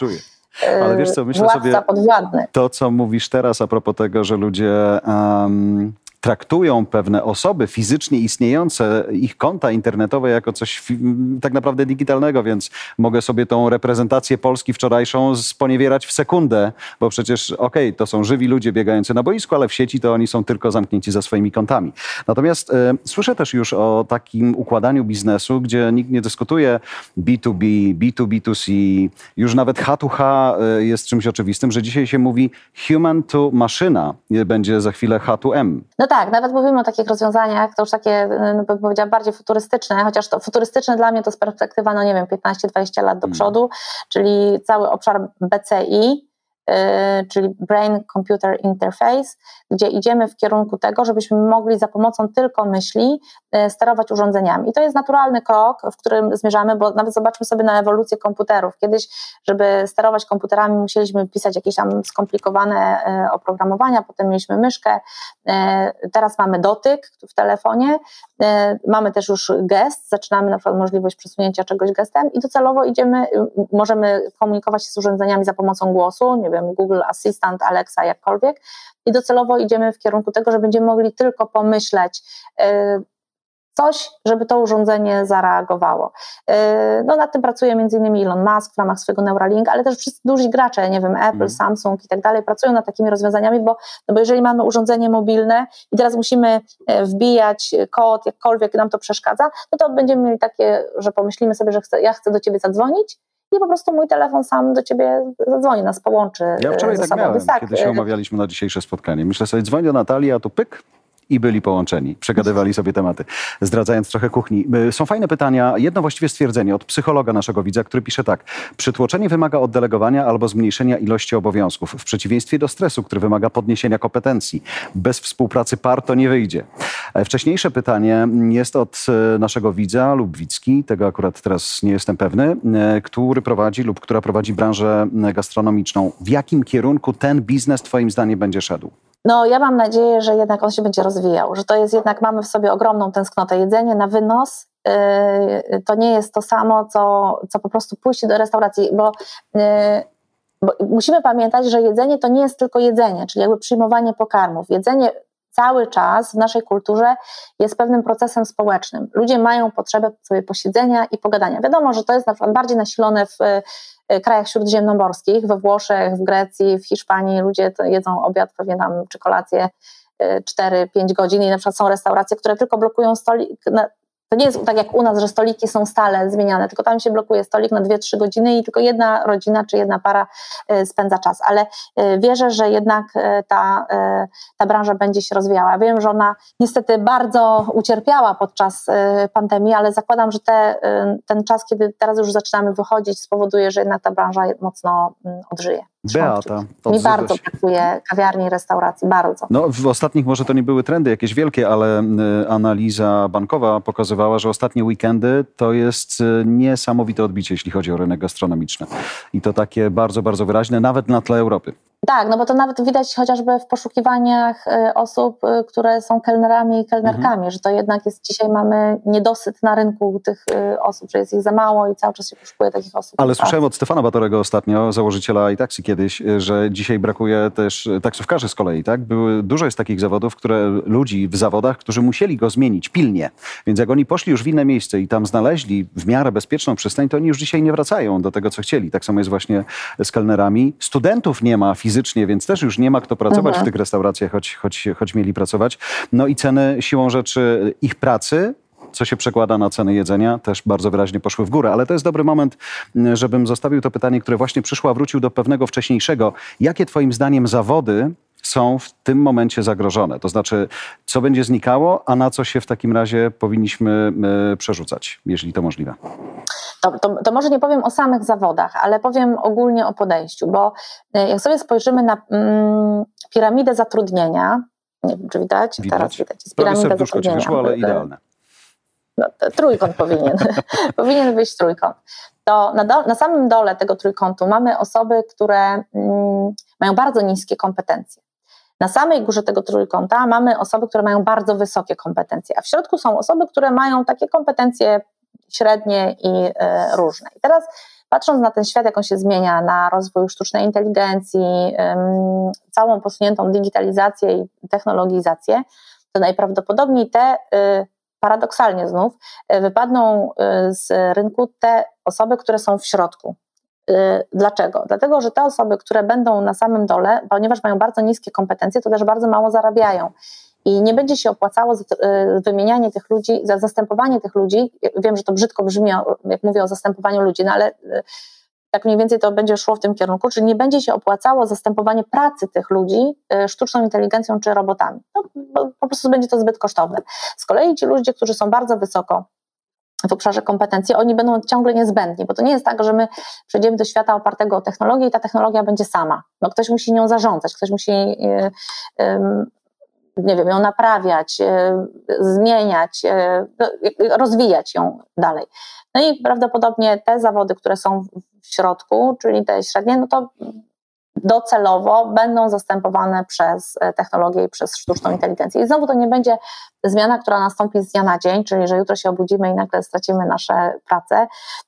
ale wiesz co, myślę sobie, to co mówisz teraz a propos tego, że ludzie um, traktują pewne osoby fizycznie istniejące, ich konta internetowe jako coś tak naprawdę digitalnego, więc mogę sobie tą reprezentację Polski wczorajszą sponiewierać w sekundę, bo przecież okej, okay, to są żywi ludzie biegający na boisku, ale w sieci to oni są tylko zamknięci za swoimi kontami. Natomiast e, słyszę też już o takim układaniu biznesu, gdzie nikt nie dyskutuje B2B, B2B2C, już nawet H2H e, jest czymś oczywistym, że dzisiaj się mówi human to maszyna, będzie za chwilę H2M. No tak, tak, nawet mówimy o takich rozwiązaniach, to już takie, no, bym powiedziała, bardziej futurystyczne, chociaż to futurystyczne dla mnie to z perspektywa, no nie wiem, 15-20 lat do mm. przodu, czyli cały obszar BCI, yy, czyli Brain Computer Interface, gdzie idziemy w kierunku tego, żebyśmy mogli za pomocą tylko myśli sterować urządzeniami. I to jest naturalny krok, w którym zmierzamy, bo nawet zobaczmy sobie na ewolucję komputerów. Kiedyś, żeby sterować komputerami, musieliśmy pisać jakieś tam skomplikowane oprogramowania, potem mieliśmy myszkę, teraz mamy dotyk w telefonie, mamy też już gest, zaczynamy na przykład możliwość przesunięcia czegoś gestem i docelowo idziemy, możemy komunikować się z urządzeniami za pomocą głosu, nie wiem, Google Assistant, Alexa, jakkolwiek i docelowo idziemy w kierunku tego, że będziemy mogli tylko pomyśleć, coś, żeby to urządzenie zareagowało. No nad tym pracuje m.in. Elon Musk w ramach swojego Neuralink, ale też wszyscy duzi gracze, nie wiem, Apple, mm. Samsung i tak dalej, pracują nad takimi rozwiązaniami, bo, no bo jeżeli mamy urządzenie mobilne i teraz musimy e, wbijać kod, jakkolwiek nam to przeszkadza, no to będziemy mieli takie, że pomyślimy sobie, że chcę, ja chcę do ciebie zadzwonić, i po prostu mój telefon sam do ciebie zadzwoni, nas połączy. Ja wczoraj tak miałem, tak, kiedy się umawialiśmy na dzisiejsze spotkanie. Myślę sobie, dzwonię do Natalii, a tu pyk, i byli połączeni, przegadywali sobie tematy, zdradzając trochę kuchni. Y, są fajne pytania, jedno właściwie stwierdzenie od psychologa naszego widza, który pisze tak. Przytłoczenie wymaga oddelegowania albo zmniejszenia ilości obowiązków, w przeciwieństwie do stresu, który wymaga podniesienia kompetencji. Bez współpracy par to nie wyjdzie. E, wcześniejsze pytanie jest od e, naszego widza lub widzki, tego akurat teraz nie jestem pewny, e, który prowadzi lub która prowadzi branżę gastronomiczną. W jakim kierunku ten biznes twoim zdaniem będzie szedł? No, ja mam nadzieję, że jednak on się będzie rozwijał, że to jest jednak, mamy w sobie ogromną tęsknotę. Jedzenie na wynos yy, to nie jest to samo, co, co po prostu pójście do restauracji, bo, yy, bo musimy pamiętać, że jedzenie to nie jest tylko jedzenie, czyli jakby przyjmowanie pokarmów. Jedzenie cały czas w naszej kulturze jest pewnym procesem społecznym. Ludzie mają potrzebę sobie posiedzenia i pogadania. Wiadomo, że to jest na bardziej nasilone w krajach śródziemnomorskich, we Włoszech, w Grecji, w Hiszpanii ludzie jedzą obiad pewnie tam czy kolację 4-5 e, godzin i na przykład są restauracje, które tylko blokują stolik, to nie jest tak jak u nas, że stoliki są stale zmieniane, tylko tam się blokuje stolik na 2-3 godziny i tylko jedna rodzina czy jedna para e, spędza czas. Ale e, wierzę, że jednak e, ta, ta branża będzie się rozwijała. Wiem, że ona niestety bardzo ucierpiała podczas pandemii, ale zakładam, że te, ten czas, kiedy teraz już zaczynamy wychodzić, spowoduje, że jednak ta branża mocno mm, odżyje. Beata. Mi bardzo się. brakuje kawiarni i restauracji, bardzo. No, w ostatnich może to nie były trendy jakieś wielkie, ale analiza bankowa pokazywała, że ostatnie weekendy to jest y, niesamowite odbicie, jeśli chodzi o rynek gastronomiczny. I to takie bardzo, bardzo wyraźne, nawet na tle Europy. Tak, no bo to nawet widać chociażby w poszukiwaniach y, osób, y, które są kelnerami i kelnerkami, mhm. że to jednak jest, dzisiaj mamy niedosyt na rynku tych osób, że jest ich za mało i cały czas się poszukuje takich osób. Ale słyszałem od Stefana Batorego ostatnio, założyciela iTaxi kiedyś, że dzisiaj brakuje też taksówkarzy z kolei, tak? Były, dużo jest takich zawodów, które ludzi w zawodach, którzy musieli go zmienić pilnie, więc jak oni poszli już w inne miejsce i tam znaleźli w miarę bezpieczną przystań, to oni już dzisiaj nie wracają do tego, co chcieli. Tak samo jest właśnie z kelnerami. Studentów nie ma fizycznie, więc też już nie ma kto pracować mhm. w tych restauracjach, choć, choć, choć mieli pracować. No i ceny siłą rzeczy ich pracy co się przekłada na ceny jedzenia, też bardzo wyraźnie poszły w górę. Ale to jest dobry moment, żebym zostawił to pytanie, które właśnie przyszło, a wrócił do pewnego wcześniejszego. Jakie Twoim zdaniem zawody są w tym momencie zagrożone? To znaczy, co będzie znikało, a na co się w takim razie powinniśmy e, przerzucać, jeżeli to możliwe? To, to, to, może nie powiem o samych zawodach, ale powiem ogólnie o podejściu, bo e, jak sobie spojrzymy na mm, piramidę zatrudnienia, nie wiem, czy widać? widać. Teraz widać. Jest piramida zatrudnienia. Wyszło, ale idealne. No, trójkąt powinien, powinien być trójkąt. To na, do, na, samym dole tego trójkątu mamy osoby, które mm, mają bardzo niskie kompetencje. Na samej górze tego trójkąta mamy osoby, które mają bardzo wysokie kompetencje, a w środku są osoby, które mają takie kompetencje średnie i e, różne. I teraz patrząc na ten świat, jak on się zmienia, na rozwój sztucznej inteligencji, całą posuniętą digitalizację i technologizację, to najprawdopodobniej te y, paradoksalnie znów y, wypadną y, z rynku te osoby, które są w środku. Dlaczego? Dlatego, że te osoby, które będą na samym dole, ponieważ mają bardzo niskie kompetencje, to też bardzo mało zarabiają i nie będzie się opłacało wymienianie tych ludzi, zastępowanie tych ludzi. Wiem, że to brzydko brzmi, jak mówię o zastępowaniu ludzi, no ale tak mniej więcej to będzie szło w tym kierunku, czyli nie będzie się opłacało zastępowanie pracy tych ludzi y, sztuczną inteligencją czy robotami. No, po prostu będzie to zbyt kosztowne. Z kolei ci ludzie, którzy są bardzo wysoko w obszarze kompetencji, oni będą ciągle niezbędni, bo to nie jest tak, że my przejdziemy do świata opartego o technologię i ta technologia będzie sama. No, ktoś musi nią zarządzać, ktoś musi nie wiem, ją naprawiać, zmieniać, rozwijać ją dalej. No i prawdopodobnie te zawody, które są w środku, czyli te średnie, no to docelowo będą zastępowane przez e, technologię i przez sztuczną inteligencję. I znowu to nie będzie zmiana, która nastąpi z dnia na dzień, czyli że jutro się obudzimy i nagle stracimy nasze pracę.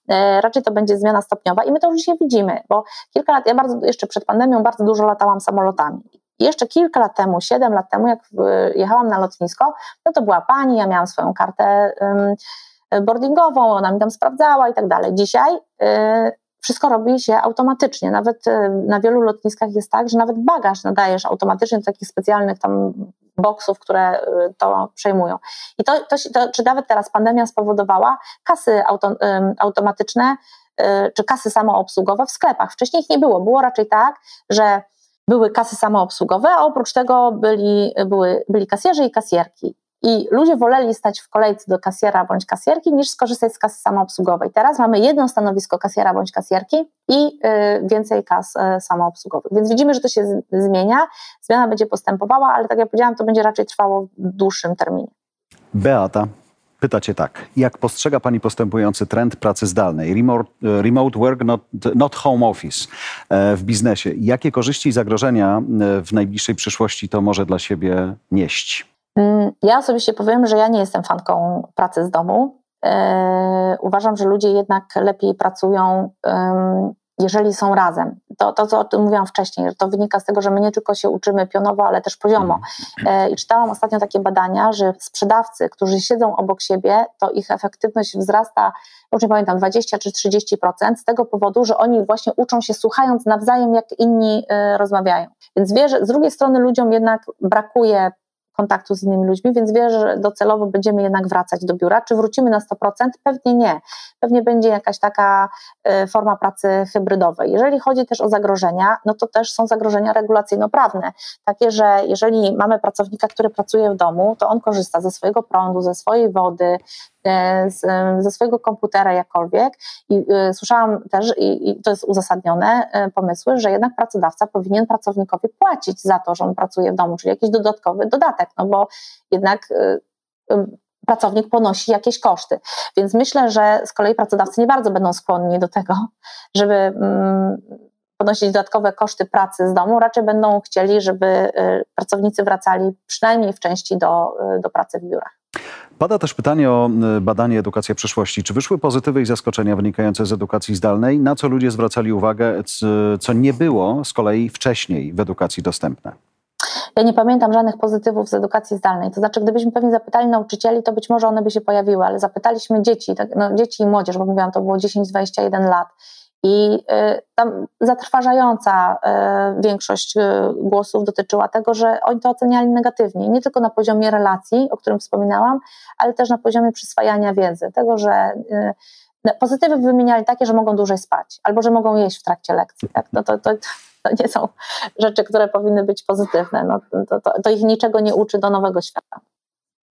E, raczej to będzie zmiana stopniowa i my to już dzisiaj widzimy, bo kilka lat, ja bardzo jeszcze przed pandemią bardzo dużo latałam samolotami. Jeszcze kilka lat temu, siedem lat temu, jak jechałam na lotnisko, no to była pani, ja miałam swoją kartę boardingową, ona mi tam sprawdzała i tak dalej. Dzisiaj y, wszystko robi się automatycznie. Nawet e, na wielu lotniskach jest tak, że nawet bagaż nadajesz automatycznie do takich specjalnych tam boksów, które e, to przejmują. I to, to, to czy nawet teraz pandemia spowodowała kasy auto, automatyczne, czy kasy samoobsługowe w sklepach. Wcześniej ich nie było. Było raczej tak, że były kasy samoobsługowe, a oprócz tego byli, były, byli kasjerzy i kasjerki. I ludzie woleli stać w kolejce do kasjera bądź kasjerki, niż skorzystać z kasy samoobsługowej. Teraz mamy jedno stanowisko kasjera bądź kasjerki i y, więcej kas y, samoobsługowych. Więc widzimy, że to się zmienia, zmiana będzie postępowała, ale tak jak powiedziałam, to będzie raczej trwało w dłuższym terminie. Beata, pytacie tak. Jak postrzega Pani postępujący trend pracy zdalnej, remote, remote work, not, not, home office e, w biznesie? Jakie korzyści i zagrożenia e, w najbliższej przyszłości to może dla siebie nieść? Mm, ja osobiście powiem, że ja nie jestem fanką pracy z domu. E, uważam, że ludzie jednak lepiej pracują, jeżeli są razem. To, to co o tym mówiłam wcześniej, że to wynika z tego, że my nie tylko się uczymy pionowo, ale też poziomo. E, I czytałam ostatnio takie badania, że sprzedawcy, którzy siedzą obok siebie, to ich efektywność wzrasta, już nie pamiętam, 20 czy 30% z tego powodu, że oni właśnie uczą się słuchając nawzajem, jak inni e, rozmawiają. Więc wie, że z drugiej strony ludziom jednak brakuje kontaktu z innymi ludźmi, więc wie, że docelowo będziemy jednak wracać do biura. Czy wrócimy na 100%? Pewnie nie. Pewnie będzie jakaś taka e, forma pracy hybrydowej. Jeżeli chodzi też o zagrożenia, no to też są zagrożenia regulacyjno-prawne. Takie, że jeżeli mamy pracownika, który pracuje w domu, to on korzysta ze swojego prądu, ze swojej wody, z, ze swojego komputera jakkolwiek i y, słyszałam też, i, i, to jest uzasadnione, pomysły, że jednak pracodawca powinien pracownikowi płacić za to, że on pracuje w domu, czyli jakiś dodatkowy dodatek, no bo jednak pracownik ponosi jakieś koszty. Więc myślę, że z kolei pracodawcy nie bardzo będą skłonni do tego, żeby mm, ponosić dodatkowe koszty pracy z domu, raczej będą chcieli, żeby pracownicy wracali przynajmniej w części do, do pracy w biurach. Pada też pytanie o y, badanie edukacja przyszłości. Czy wyszły pozytywy i zaskoczenia wynikające z edukacji zdalnej? Na co ludzie zwracali uwagę, co nie było z kolei wcześniej w edukacji dostępne? Ja nie pamiętam żadnych pozytywów z edukacji zdalnej. To znaczy, gdybyśmy pewnie zapytali nauczycieli, to być może one by się pojawiły, ale zapytaliśmy dzieci, tak, no, dzieci i młodzież, bo mówiłam, to było 10-21 lat. I y, tam zatrważająca y, większość y, głosów dotyczyła tego, że oni to oceniali negatywnie, nie tylko na poziomie relacji, o którym wspominałam, ale też na poziomie przyswajania wiedzy, tego, że no, pozytywy wymieniali takie, że mogą dłużej spać, albo że mogą jeść w trakcie lekcji. Tak? No to, to, to nie są rzeczy, które powinny być pozytywne. No, to, to, to ich niczego nie uczy do nowego świata.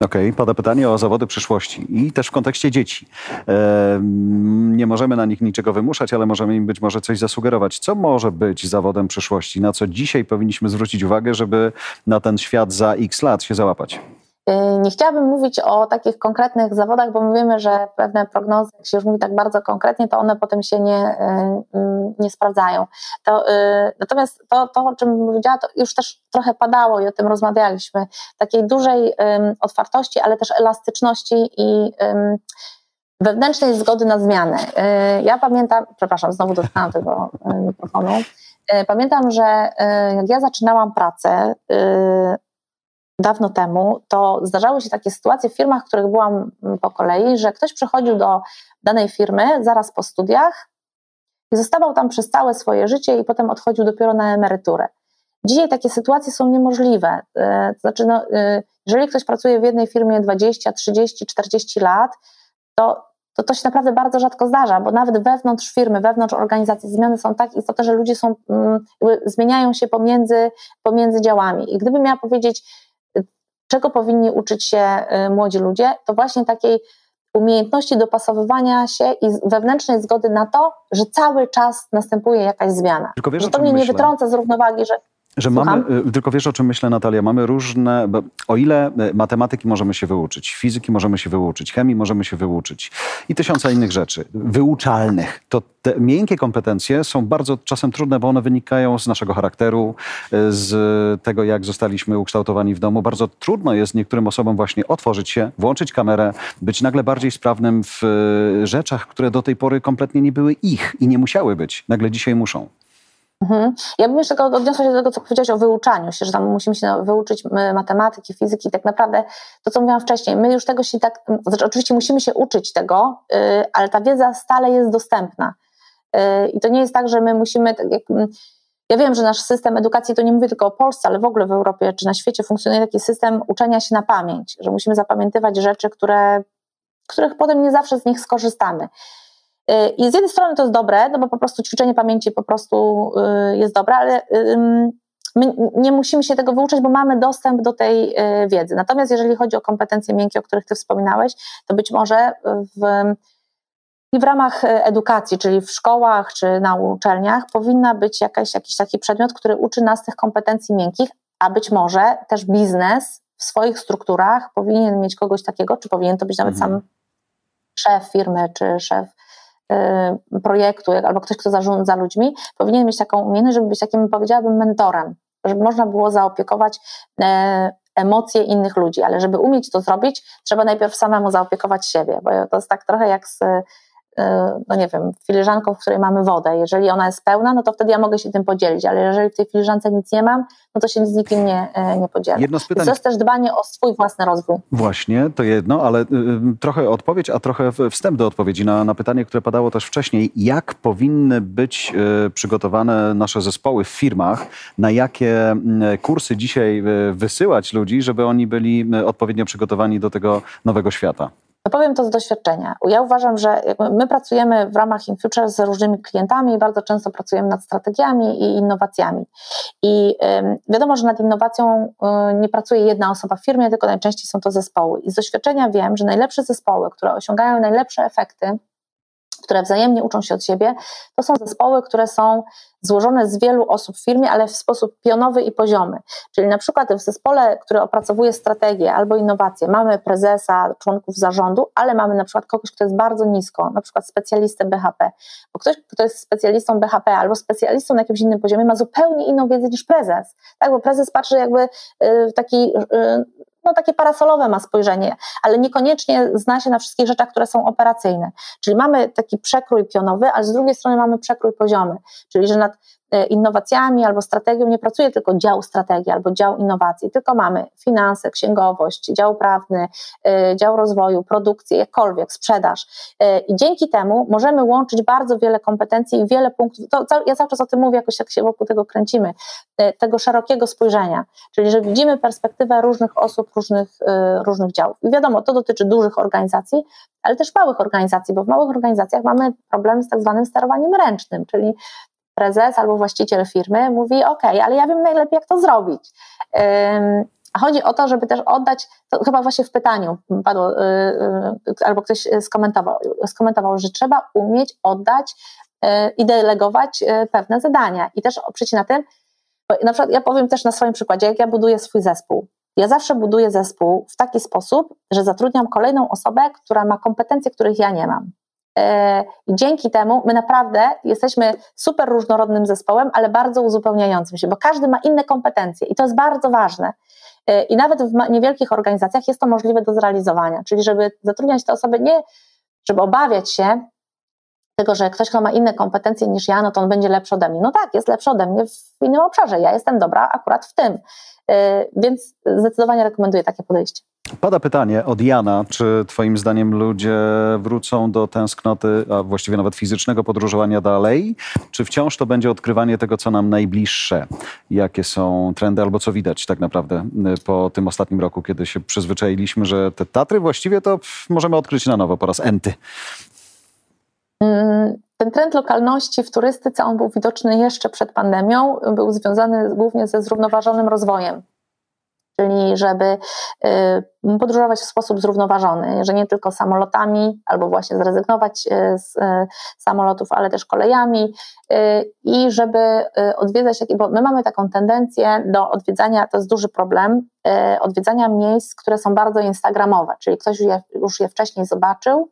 Okej, okay, pada pytanie o zawody przyszłości i też w kontekście dzieci. E, nie możemy na nich niczego wymuszać, ale możemy im być może coś zasugerować. Co może być zawodem przyszłości? Na co dzisiaj powinniśmy zwrócić uwagę, żeby na ten świat za x lat się załapać? Y, nie chciałabym mówić o takich konkretnych zawodach, bo mówimy, że pewne prognozy, jak się już mówi tak bardzo konkretnie, to one potem się nie, y, y, nie sprawdzają. To, natomiast to, to, o czym powiedziała, to już też trochę padało i o tym rozmawialiśmy, takiej dużej otwartości, ale też elastyczności i wewnętrznej zgody na zmianę. Ja pamiętam, przepraszam, znowu dotknęłam tego mikrofonu, pamiętam, że jak ja zaczynałam pracę, dawno temu, to zdarzały się takie sytuacje w firmach, w których byłam po kolei, że ktoś przychodził do danej firmy zaraz po studiach i zostawał tam przez całe swoje życie i potem odchodził dopiero na emeryturę. Dzisiaj takie sytuacje są niemożliwe. E, znaczy, no, e, jeżeli ktoś pracuje w jednej firmie 20, 30, 40 lat, to, to to się naprawdę bardzo rzadko zdarza, bo nawet wewnątrz firmy, wewnątrz organizacji zmiany są tak istotne, że ludzie są, mm, zmieniają się pomiędzy, pomiędzy działami. I gdybym miała powiedzieć, czego powinni uczyć się y, młodzi ludzie, to właśnie takiej umiejętności dopasowywania się i wewnętrznej zgody na to, że cały czas następuje jakaś zmiana. Tylko wiesz, że to mnie myślę. nie wytrąca z równowagi, że Że mamy, y, tylko wiesz o czym myślę Natalia, mamy różne, o ile y, matematyki możemy się wyuczyć, fizyki możemy się wyuczyć, chemii możemy się wyuczyć i tysiąca innych rzeczy wyuczalnych, to te miękkie kompetencje są bardzo czasem trudne, bo one wynikają z naszego charakteru, y, z tego jak zostaliśmy ukształtowani w domu. Bardzo trudno jest niektórym osobom właśnie otworzyć się, włączyć kamerę, być nagle bardziej sprawnym w rzeczach, które do tej pory kompletnie nie były ich i nie musiały być. Nagle dzisiaj muszą. Mhm. Ja bym jeszcze odniosła się do tego, co powiedziałeś o wyuczaniu się, że tam musimy się wyuczyć matematyki, fizyki. Tak naprawdę to, co mówiłam wcześniej, my już tego się tak, znaczy oczywiście musimy się uczyć tego, y, ale ta wiedza stale jest dostępna. Y, I to nie jest tak, że my musimy, tak jak, ja wiem, że nasz system edukacji, to nie mówię tylko o Polsce, ale w ogóle w Europie czy na świecie funkcjonuje taki system uczenia się na pamięć, że musimy zapamiętywać rzeczy, które, których potem nie zawsze z nich skorzystamy. I z jednej strony to jest dobre, no bo po prostu ćwiczenie pamięci po prostu y, jest dobre, ale my nie musimy się tego wyuczyć, bo mamy dostęp do tej y, wiedzy. Natomiast jeżeli chodzi o kompetencje miękkie, o których Ty wspominałeś, to być może w, i w ramach edukacji, czyli w szkołach czy na uczelniach, powinna być jakaś, jakiś taki przedmiot, który uczy nas tych kompetencji miękkich, a być może też biznes w swoich strukturach powinien mieć kogoś takiego, czy powinien to być nawet mhm. sam szef firmy, czy szef Y, projektu, albo ktoś, kto zarządza ludźmi, powinien mieć taką umiejętność, żeby być takim, powiedziałabym, mentorem, żeby można było zaopiekować e, emocje innych ludzi, ale żeby umieć to zrobić, trzeba najpierw samemu zaopiekować siebie, bo to jest tak trochę jak z E, no nie wiem, filiżanką, w której mamy wodę. Jeżeli ona jest pełna, no to wtedy ja mogę się tym podzielić, ale jeżeli w tej filiżance nic nie mam, no to się z nikim nie, e, nie podzielę. Jedno z pytań... To jest też dbanie o swój własny rozwój. Właśnie, to jedno, ale y, trochę odpowiedź, a trochę wstęp do odpowiedzi na, na pytanie, które padało też wcześniej. Jak powinny być y, przygotowane nasze zespoły w firmach, na jakie y, kursy dzisiaj y, wysyłać ludzi, żeby oni byli y, odpowiednio przygotowani do tego nowego świata? Powiem to z doświadczenia. Ja uważam, że my pracujemy w ramach InFuture z różnymi klientami i bardzo często pracujemy nad strategiami i innowacjami. I wiadomo, że nad innowacją y, nie pracuje jedna osoba w firmie, tylko najczęściej są to zespoły. I z doświadczenia wiem, że najlepsze zespoły, które osiągają najlepsze efekty, które wzajemnie uczą się od siebie, to są zespoły, które są złożone z wielu osób w firmie, ale w sposób pionowy i poziomy. Czyli na przykład w zespole, który opracowuje strategię albo innowacje, mamy prezesa, członków zarządu, ale mamy na przykład kogoś, kto jest bardzo nisko, na przykład specjalistę BHP. Bo ktoś, kto jest specjalistą BHP albo specjalistą na jakimś innym poziomie, ma zupełnie inną wiedzę niż prezes. Tak, bo prezes patrzy jakby y, w taki y, no, takie parasolowe ma spojrzenie, ale niekoniecznie zna się na wszystkich rzeczach, które są operacyjne. Czyli mamy taki przekrój pionowy, ale z drugiej strony mamy przekrój poziomy, czyli że nad innowacjami albo strategią nie pracuje tylko dział strategii albo dział innowacji, tylko mamy finanse, księgowość, dział prawny, e, dział rozwoju, produkcję, jakkolwiek, sprzedaż. E, I dzięki temu możemy łączyć bardzo wiele kompetencji i wiele punktów. To, ja cały czas o tym mówię, jakoś jak się wokół tego kręcimy, tego szerokiego spojrzenia, czyli że widzimy perspektywę różnych osób, różnych, różnych działów. I wiadomo, to dotyczy dużych organizacji, ale też małych organizacji, bo w małych organizacjach mamy problem z tak zwanym sterowaniem ręcznym, czyli prezes albo właściciel firmy mówi: OK, ale ja wiem najlepiej, jak to zrobić. Chodzi o to, żeby też oddać, to chyba właśnie w pytaniu padło, y, y, albo ktoś skomentował, skomentował, że trzeba umieć oddać y, i delegować pewne zadania. I też oprzeć na tym, na przykład ja powiem też na swoim przykładzie, jak ja buduję swój zespół. Ja zawsze buduję zespół w taki sposób, że zatrudniam kolejną osobę, która ma kompetencje, których ja nie mam. E, I dzięki temu my naprawdę jesteśmy super różnorodnym zespołem, ale bardzo uzupełniającym się, bo każdy ma inne kompetencje i to jest bardzo ważne. E, I nawet w niewielkich organizacjach jest to możliwe do zrealizowania, czyli żeby zatrudniać te osoby nie, żeby obawiać się tego, że ktoś, kto ma inne kompetencje niż ja, no to on będzie lepszy ode mnie. No tak, jest lepszy ode mnie w innym obszarze, ja jestem dobra akurat w tym. E, więc zdecydowanie rekomenduję takie podejście. Pada pytanie od Jana, czy Twoim zdaniem ludzie wrócą do tęsknoty, a właściwie nawet fizycznego podróżowania dalej, czy wciąż to będzie odkrywanie tego, co nam najbliższe? Jakie są trendy albo co widać tak naprawdę y, po tym ostatnim roku, kiedy się przyzwyczailiśmy, że te Tatry właściwie to możemy odkryć na nowo po raz enty? Ten trend lokalności w turystyce, on był widoczny jeszcze przed pandemią, był związany głównie ze zrównoważonym rozwojem. Czyli żeby y, podróżować w sposób zrównoważony, że nie tylko samolotami, albo właśnie zrezygnować y, z y, samolotów, ale też kolejami i żeby odwiedzać, bo my mamy taką tendencję do odwiedzania, to jest duży problem, odwiedzania miejsc, które są bardzo instagramowe, czyli ktoś już je, już je wcześniej zobaczył,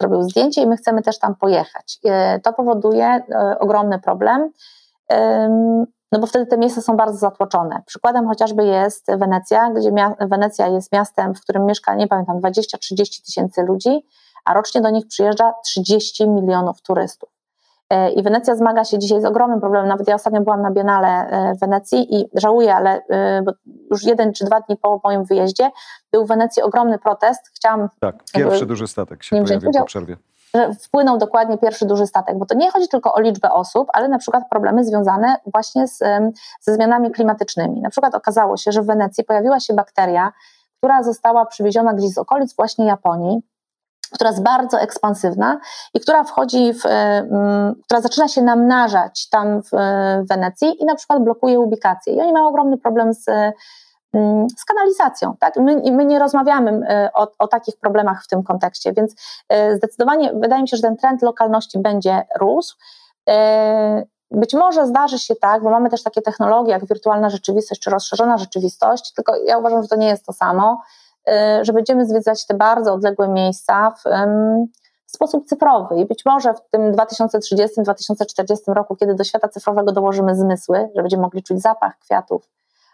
zrobił zdjęcie i my chcemy też tam pojechać. To powoduje ogromny problem no bo wtedy te miejsca są bardzo zatłoczone. Przykładem chociażby jest Wenecja, gdzie Wenecja jest miastem, w którym mieszka, nie pamiętam, 20-30 tysięcy ludzi, a rocznie do nich przyjeżdża 30 milionów turystów. E, I Wenecja zmaga się dzisiaj z ogromnym problemem. Nawet ja ostatnio byłam na Biennale e, w Wenecji i żałuję, ale e, już jeden czy dwa dni po moim wyjeździe był w Wenecji ogromny protest. Chciałam. Tak, pierwszy duży statek się pojawił po przerwie że wpłynął dokładnie pierwszy duży statek, bo to nie chodzi tylko o liczbę osób, ale na przykład problemy związane właśnie z, ze zmianami klimatycznymi. Na przykład okazało się, że w Wenecji pojawiła się bakteria, która została przywieziona gdzieś z okolic właśnie Japonii, która jest bardzo ekspansywna i która wchodzi w, która zaczyna się namnażać tam w Wenecji i na przykład blokuje ubikację. I oni mają ogromny problem z Mm, z kanalizacją. Tak? My, my nie rozmawiamy y, o, o, takich problemach w tym kontekście, więc zdecydowanie wydaje mi się, że ten trend lokalności będzie rósł. Być może zdarzy się tak, bo mamy też takie technologie jak wirtualna rzeczywistość czy rozszerzona rzeczywistość, tylko ja uważam, że to nie jest to samo, że będziemy zwiedzać te bardzo odległe miejsca w, w sposób cyfrowy. I być może w tym 2030-2040 roku, kiedy do świata cyfrowego dołożymy zmysły, że będziemy mogli czuć zapach kwiatów,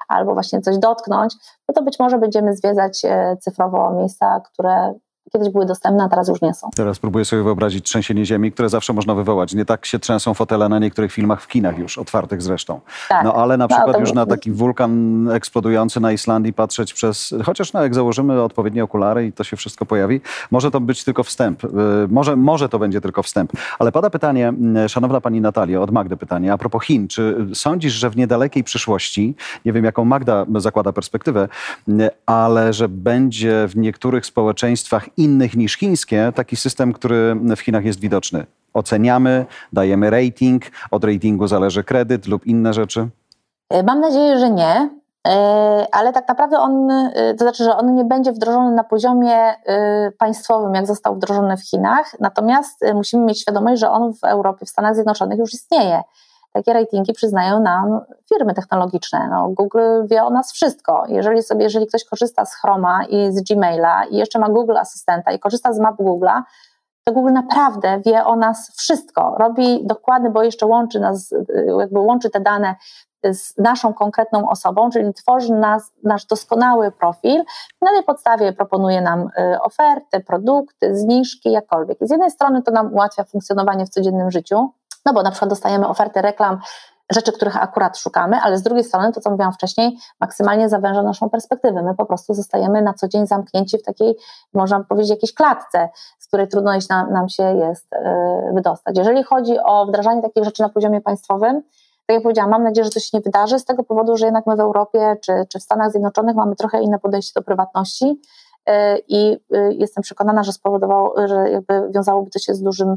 albo właśnie coś dotknąć, no to być może będziemy zwiedzać e, cyfrowo miejsca, które kiedyś były dostępne, a teraz już nie są. Teraz próbuję sobie wyobrazić trzęsienie ziemi, które zawsze można wywołać. Nie tak się trzęsą fotele na niektórych filmach w kinach już, otwartych zresztą. Tak. No ale na no, przykład no, już na taki wulkan eksplodujący na Islandii patrzeć przez, chociaż no, jak założymy odpowiednie okulary i to się wszystko pojawi, może to być tylko wstęp. Y, może, może to będzie tylko wstęp. Ale pada pytanie, mm, szanowna pani Natalia, od Magdy pytanie, a propos Chin. Czy sądzisz, że w niedalekiej przyszłości, nie wiem jaką Magda zakłada perspektywę, y, ale że będzie w niektórych społeczeństwach innych niż chińskie, taki system, który w Chinach jest widoczny. Oceniamy, dajemy rating, od ratingu zależy kredyt lub inne rzeczy? E, mam nadzieję, że nie, e, ale tak naprawdę on, e, to znaczy, że on nie będzie wdrożony na poziomie państwowym, jak został wdrożony w Chinach, natomiast musimy mieć świadomość, że on w Europie, w Stanach Zjednoczonych już istnieje. Takie ratingi przyznają nam firmy technologiczne. No, Google wie o nas wszystko. Jeżeli sobie, jeżeli ktoś korzysta z Chroma i z Gmaila i jeszcze ma Google Asystenta i korzysta z map Google'a, to Google naprawdę wie o nas wszystko. Robi dokładny, bo jeszcze łączy nas, jakby łączy te dane z naszą konkretną osobą, czyli tworzy nas, nasz doskonały profil. Na tej podstawie proponuje nam y, oferty, produkty, zniżki, jakkolwiek. I z jednej strony to nam ułatwia funkcjonowanie w codziennym życiu, no bo na przykład dostajemy oferty reklam, rzeczy, których akurat szukamy, ale z drugiej strony, to co mówiłam wcześniej, maksymalnie zawęża naszą perspektywę. My po prostu zostajemy na co dzień zamknięci w takiej, można powiedzieć, jakiejś klatce, z której trudno nam, nam się jest yy, wydostać. Jeżeli chodzi o wdrażanie takich rzeczy na poziomie państwowym, tak jak powiedziałam, mam nadzieję, że to się nie wydarzy, z tego powodu, że jednak my w Europie czy, czy w Stanach Zjednoczonych mamy trochę inne podejście do prywatności yy, i yy, jestem przekonana, że spowodowało, że jakby wiązałoby to się z dużym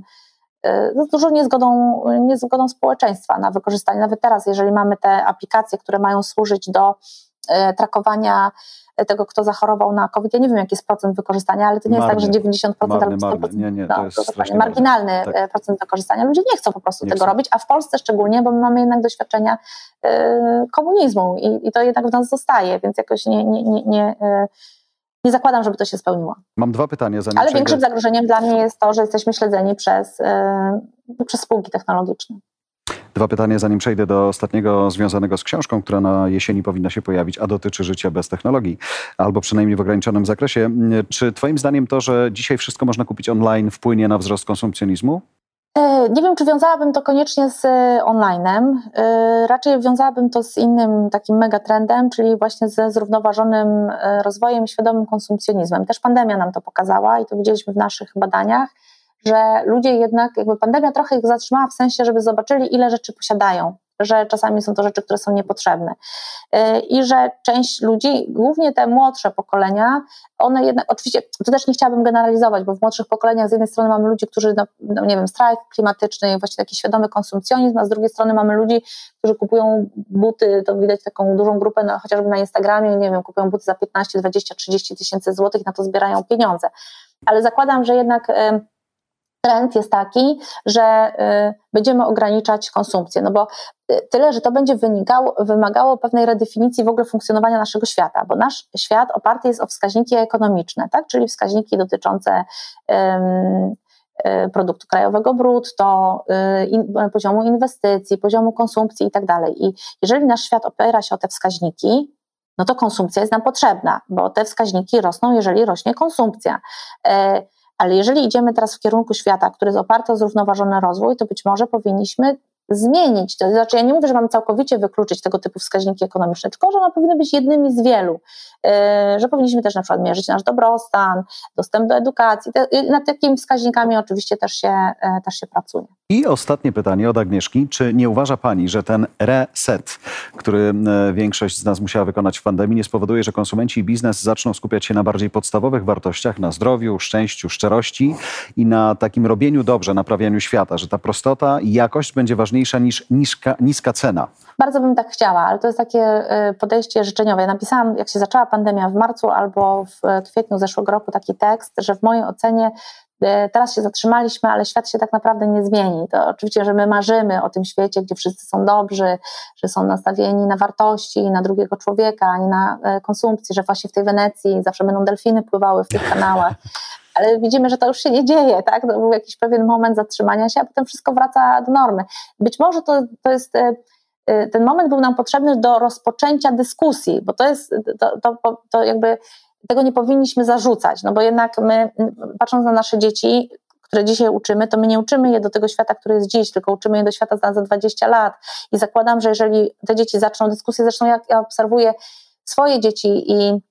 z no, dużą niezgodą, niezgodą społeczeństwa na wykorzystanie. Nawet teraz, jeżeli mamy te aplikacje, które mają służyć do e, trakowania tego, kto zachorował na COVID. Ja nie wiem, jaki jest procent wykorzystania, ale to nie marny, jest tak, że 90% marny, albo 100%. Marny. Nie, nie, to no, jest marginalny tak. E, procent wykorzystania. Ludzie nie chcą po prostu nie tego chcą. robić, a w Polsce szczególnie, bo my mamy jednak doświadczenia y, komunizmu i, i, to jednak w nas zostaje, więc jakoś nie, nie, nie, nie nie zakładam, żeby to się spełniło. Mam dwa pytania. Zanim Ale większym zagrożeniem dla mnie jest to, że jesteśmy śledzeni przez, yy, przez spółki technologiczne. Dwa pytania, zanim przejdę do ostatniego związanego z książką, która na jesieni powinna się pojawić, a dotyczy życia bez technologii, albo przynajmniej w ograniczonym zakresie. Czy Twoim zdaniem to, że dzisiaj wszystko można kupić online, wpłynie na wzrost konsumpcjonizmu? E, nie wiem, czy wiązałabym to koniecznie z e, onlinem. E, raczej wiązałabym to z innym takim megatrendem, czyli właśnie ze zrównoważonym rozwojem i świadomym konsumpcjonizmem. Też pandemia nam to pokazała i to widzieliśmy w naszych badaniach, że ludzie jednak, jakby pandemia trochę ich zatrzymała w sensie, żeby zobaczyli, ile rzeczy posiadają. Że czasami są to rzeczy, które są niepotrzebne. Y, I że część ludzi, głównie te młodsze pokolenia, one jednak, oczywiście, to też nie chciałabym generalizować, bo w młodszych pokoleniach z jednej strony mamy ludzi, którzy, no, no nie wiem, strajk klimatyczny, właściwie taki świadomy konsumpcjonizm, a z drugiej strony mamy ludzi, którzy kupują buty, to widać taką dużą grupę, no, chociażby na Instagramie, nie wiem, kupują buty za 15, 20, 30 tysięcy złotych, na to zbierają pieniądze. Ale zakładam, że jednak trend jest taki, że y, będziemy ograniczać konsumpcję, no bo y, tyle, że to będzie wynikało, wymagało pewnej redefinicji w ogóle funkcjonowania naszego świata, bo nasz świat oparty jest o wskaźniki ekonomiczne, tak? czyli wskaźniki dotyczące um, produktu krajowego brutto, in, poziomu inwestycji, poziomu konsumpcji i tak dalej. I jeżeli nasz świat opiera się o te wskaźniki, no to konsumpcja jest nam potrzebna, bo te wskaźniki rosną, jeżeli rośnie konsumpcja. Ale jeżeli idziemy teraz w kierunku świata, który jest oparty o zrównoważony rozwój, to być może powinniśmy zmienić. To znaczy, ja nie mówię, że mamy całkowicie wykluczyć tego typu wskaźniki ekonomiczne, tylko że one powinny być jednymi z wielu. Yy, że powinniśmy też na przykład mierzyć nasz dobrostan, dostęp do edukacji. Nad takimi wskaźnikami oczywiście też się, yy, też się pracuje. I ostatnie pytanie od Agnieszki. Czy nie uważa Pani, że ten reset, który yy, większość z nas musiała wykonać w pandemii, nie spowoduje, że konsumenci i biznes zaczną skupiać się na bardziej podstawowych wartościach, na zdrowiu, szczęściu, szczerości i na takim robieniu dobrze, naprawianiu świata, że ta prostota i jakość będzie ważniejsza niż niska, niska cena? Bardzo bym tak chciała, ale to jest takie podejście życzeniowe. Ja napisałam, jak się zaczęła pandemia w marcu albo w kwietniu zeszłego roku taki tekst, że w mojej ocenie e, teraz się zatrzymaliśmy, ale świat się tak naprawdę nie zmieni. To oczywiście, że my marzymy o tym świecie, gdzie wszyscy są dobrzy, że są nastawieni na wartości, na drugiego człowieka, a nie na e, konsumpcję, że właśnie w tej Wenecji zawsze będą delfiny pływały w tych kanałach. Ale widzimy, że to już się nie dzieje, tak? To był jakiś pewien moment zatrzymania się, a potem wszystko wraca do normy. Być może to, to jest e, Y, ten moment był nam potrzebny do rozpoczęcia dyskusji, bo to jest, to, to, to jakby tego nie powinniśmy zarzucać, no bo jednak my, patrząc na nasze dzieci, które dzisiaj uczymy, to my nie uczymy je do tego świata, który jest dziś, tylko uczymy je do świata za 20 lat. I zakładam, że jeżeli te dzieci zaczną dyskusję, zresztą jak ja obserwuję swoje dzieci i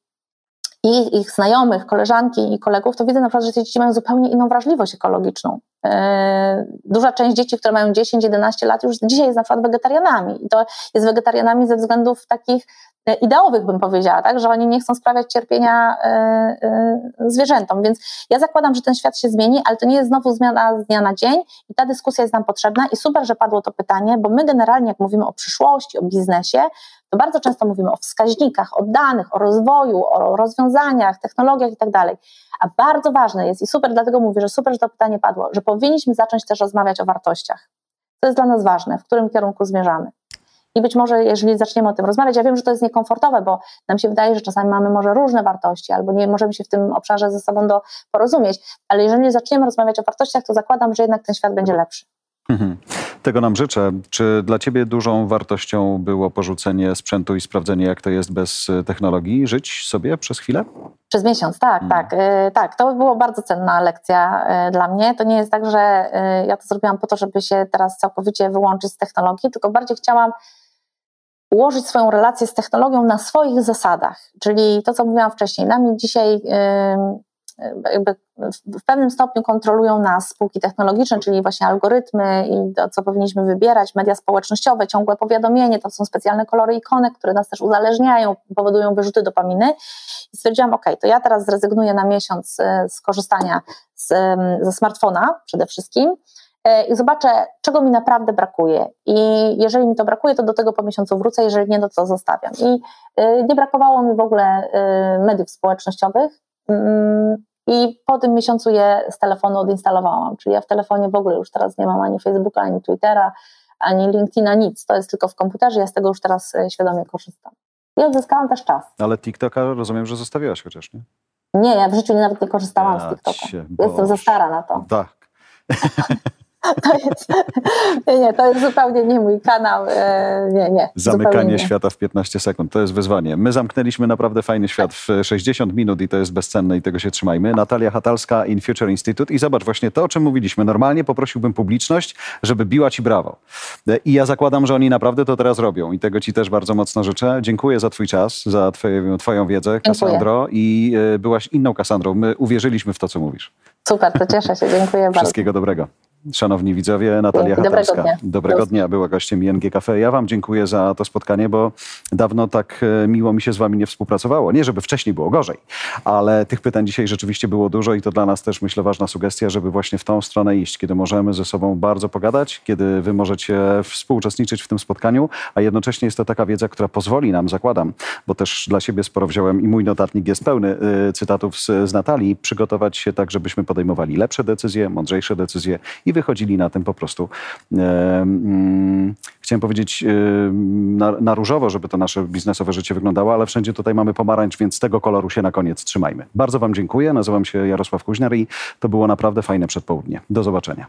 i ich znajomych, koleżanki i kolegów, to widzę na przykład, że te dzieci mają zupełnie inną wrażliwość ekologiczną. E, duża część dzieci, które mają 10-11 lat, już dzisiaj jest na przykład wegetarianami. I to jest wegetarianami ze względów takich e, ideowych, bym powiedziała, tak? że oni nie chcą sprawiać cierpienia e, zwierzętom. Więc ja zakładam, że ten świat się zmieni, ale to nie jest znowu zmiana z dnia na dzień i ta dyskusja jest nam potrzebna i super, że padło to pytanie, bo my generalnie, jak mówimy o przyszłości, o biznesie, to bardzo często mówimy o wskaźnikach, o danych, o rozwoju, o rozwiązaniach, technologiach i tak dalej. A bardzo ważne jest i super, dlatego mówię, że super, że to pytanie padło, że powinniśmy zacząć też rozmawiać o wartościach. To jest dla nas ważne, w którym kierunku zmierzamy. I być może, jeżeli zaczniemy o tym rozmawiać, ja wiem, że to jest niekomfortowe, bo nam się wydaje, że czasami mamy może różne wartości, albo nie możemy się w tym obszarze ze sobą do, porozumieć, ale jeżeli zaczniemy rozmawiać o wartościach, to zakładam, że jednak ten świat będzie lepszy. Mhm. Tego nam życzę. Czy dla Ciebie dużą wartością było porzucenie sprzętu i sprawdzenie, jak to jest bez e, technologii? Żyć sobie przez chwilę? Przez miesiąc, tak, hmm. tak. Yy, tak, to było bardzo cenna lekcja yy, dla mnie. To nie jest tak, że ja to zrobiłam po to, żeby się teraz całkowicie wyłączyć z technologii, tylko bardziej chciałam ułożyć swoją relację z technologią na swoich zasadach. Czyli to, co mówiłam wcześniej, nami dzisiaj jakby w pewnym stopniu kontrolują nas spółki technologiczne, czyli właśnie algorytmy i to, co powinniśmy wybierać, media społecznościowe, ciągłe powiadomienie, to są specjalne kolory ikonek, które nas też uzależniają, powodują wyrzuty dopaminy. I stwierdziłam, ok, to ja teraz zrezygnuję na miesiąc e, z korzystania z, ze smartfona przede wszystkim e, i zobaczę, czego mi naprawdę brakuje. I jeżeli mi to brakuje, to do tego po miesiącu wrócę, jeżeli nie, to co zostawiam. I e, nie brakowało mi w ogóle mediów społecznościowych. I po tym miesiącu je z telefonu odinstalowałam. Czyli ja w telefonie w ogóle już teraz nie mam ani Facebooka, ani Twittera, ani LinkedIna, nic. To jest tylko w komputerze, ja z tego już teraz e, świadomie korzystam. I odzyskałam też czas. Ale TikToka rozumiem, że zostawiłaś chociaż, nie? Nie, ja w życiu nawet nie korzystałam ja z TikToka. Jestem za stara na to. Tak. To jest, nie, nie, to jest zupełnie nie mój kanał. E, nie, nie. Zamykanie nie. świata w 15 sekund, to jest wyzwanie. My zamknęliśmy naprawdę fajny świat w 60 minut i to jest bezcenne i tego się trzymajmy. Natalia Hatalska, In Future Institute i zobacz właśnie to, o czym mówiliśmy. Normalnie poprosiłbym publiczność, żeby biła ci brawo. I ja zakładam, że oni naprawdę to teraz robią i tego ci też bardzo mocno życzę. Dziękuję za twój czas, za twoje, twoją wiedzę, Kassandro i e, byłaś inną Kassandrą. My uwierzyliśmy w to, co mówisz. Super, to cieszę się. Dziękuję bardzo. Wszystkiego dobrego. Szanowni widzowie, Natalia dobrego Hatarska. dnia. Dobrego Do dnia, była gościem ING Cafe. Ja wam dziękuję za to spotkanie, bo dawno tak e, miło mi się z wami nie współpracowało. Nie, żeby wcześniej było gorzej, ale tych pytań dzisiaj rzeczywiście było dużo i to dla nas też, myślę, ważna sugestia, żeby właśnie w tą stronę iść, kiedy możemy ze sobą bardzo pogadać, kiedy wy możecie współuczestniczyć w tym spotkaniu, a jednocześnie jest to taka wiedza, która pozwoli nam, zakładam, bo też dla siebie sporo wziąłem i mój notatnik jest pełny y, cytatów z, z Natalii, przygotować się tak, żebyśmy podejmowali lepsze decyzje, mądrzejsze decyzje i wychodzili na tym po prostu, e, mm, chciałem powiedzieć, e, na, na różowo, żeby to nasze biznesowe życie wyglądało, ale wszędzie tutaj mamy pomarańcz, więc tego koloru się na koniec trzymajmy. Bardzo wam dziękuję, nazywam się Jarosław Kuźniar i to było naprawdę fajne przedpołudnie. Do zobaczenia.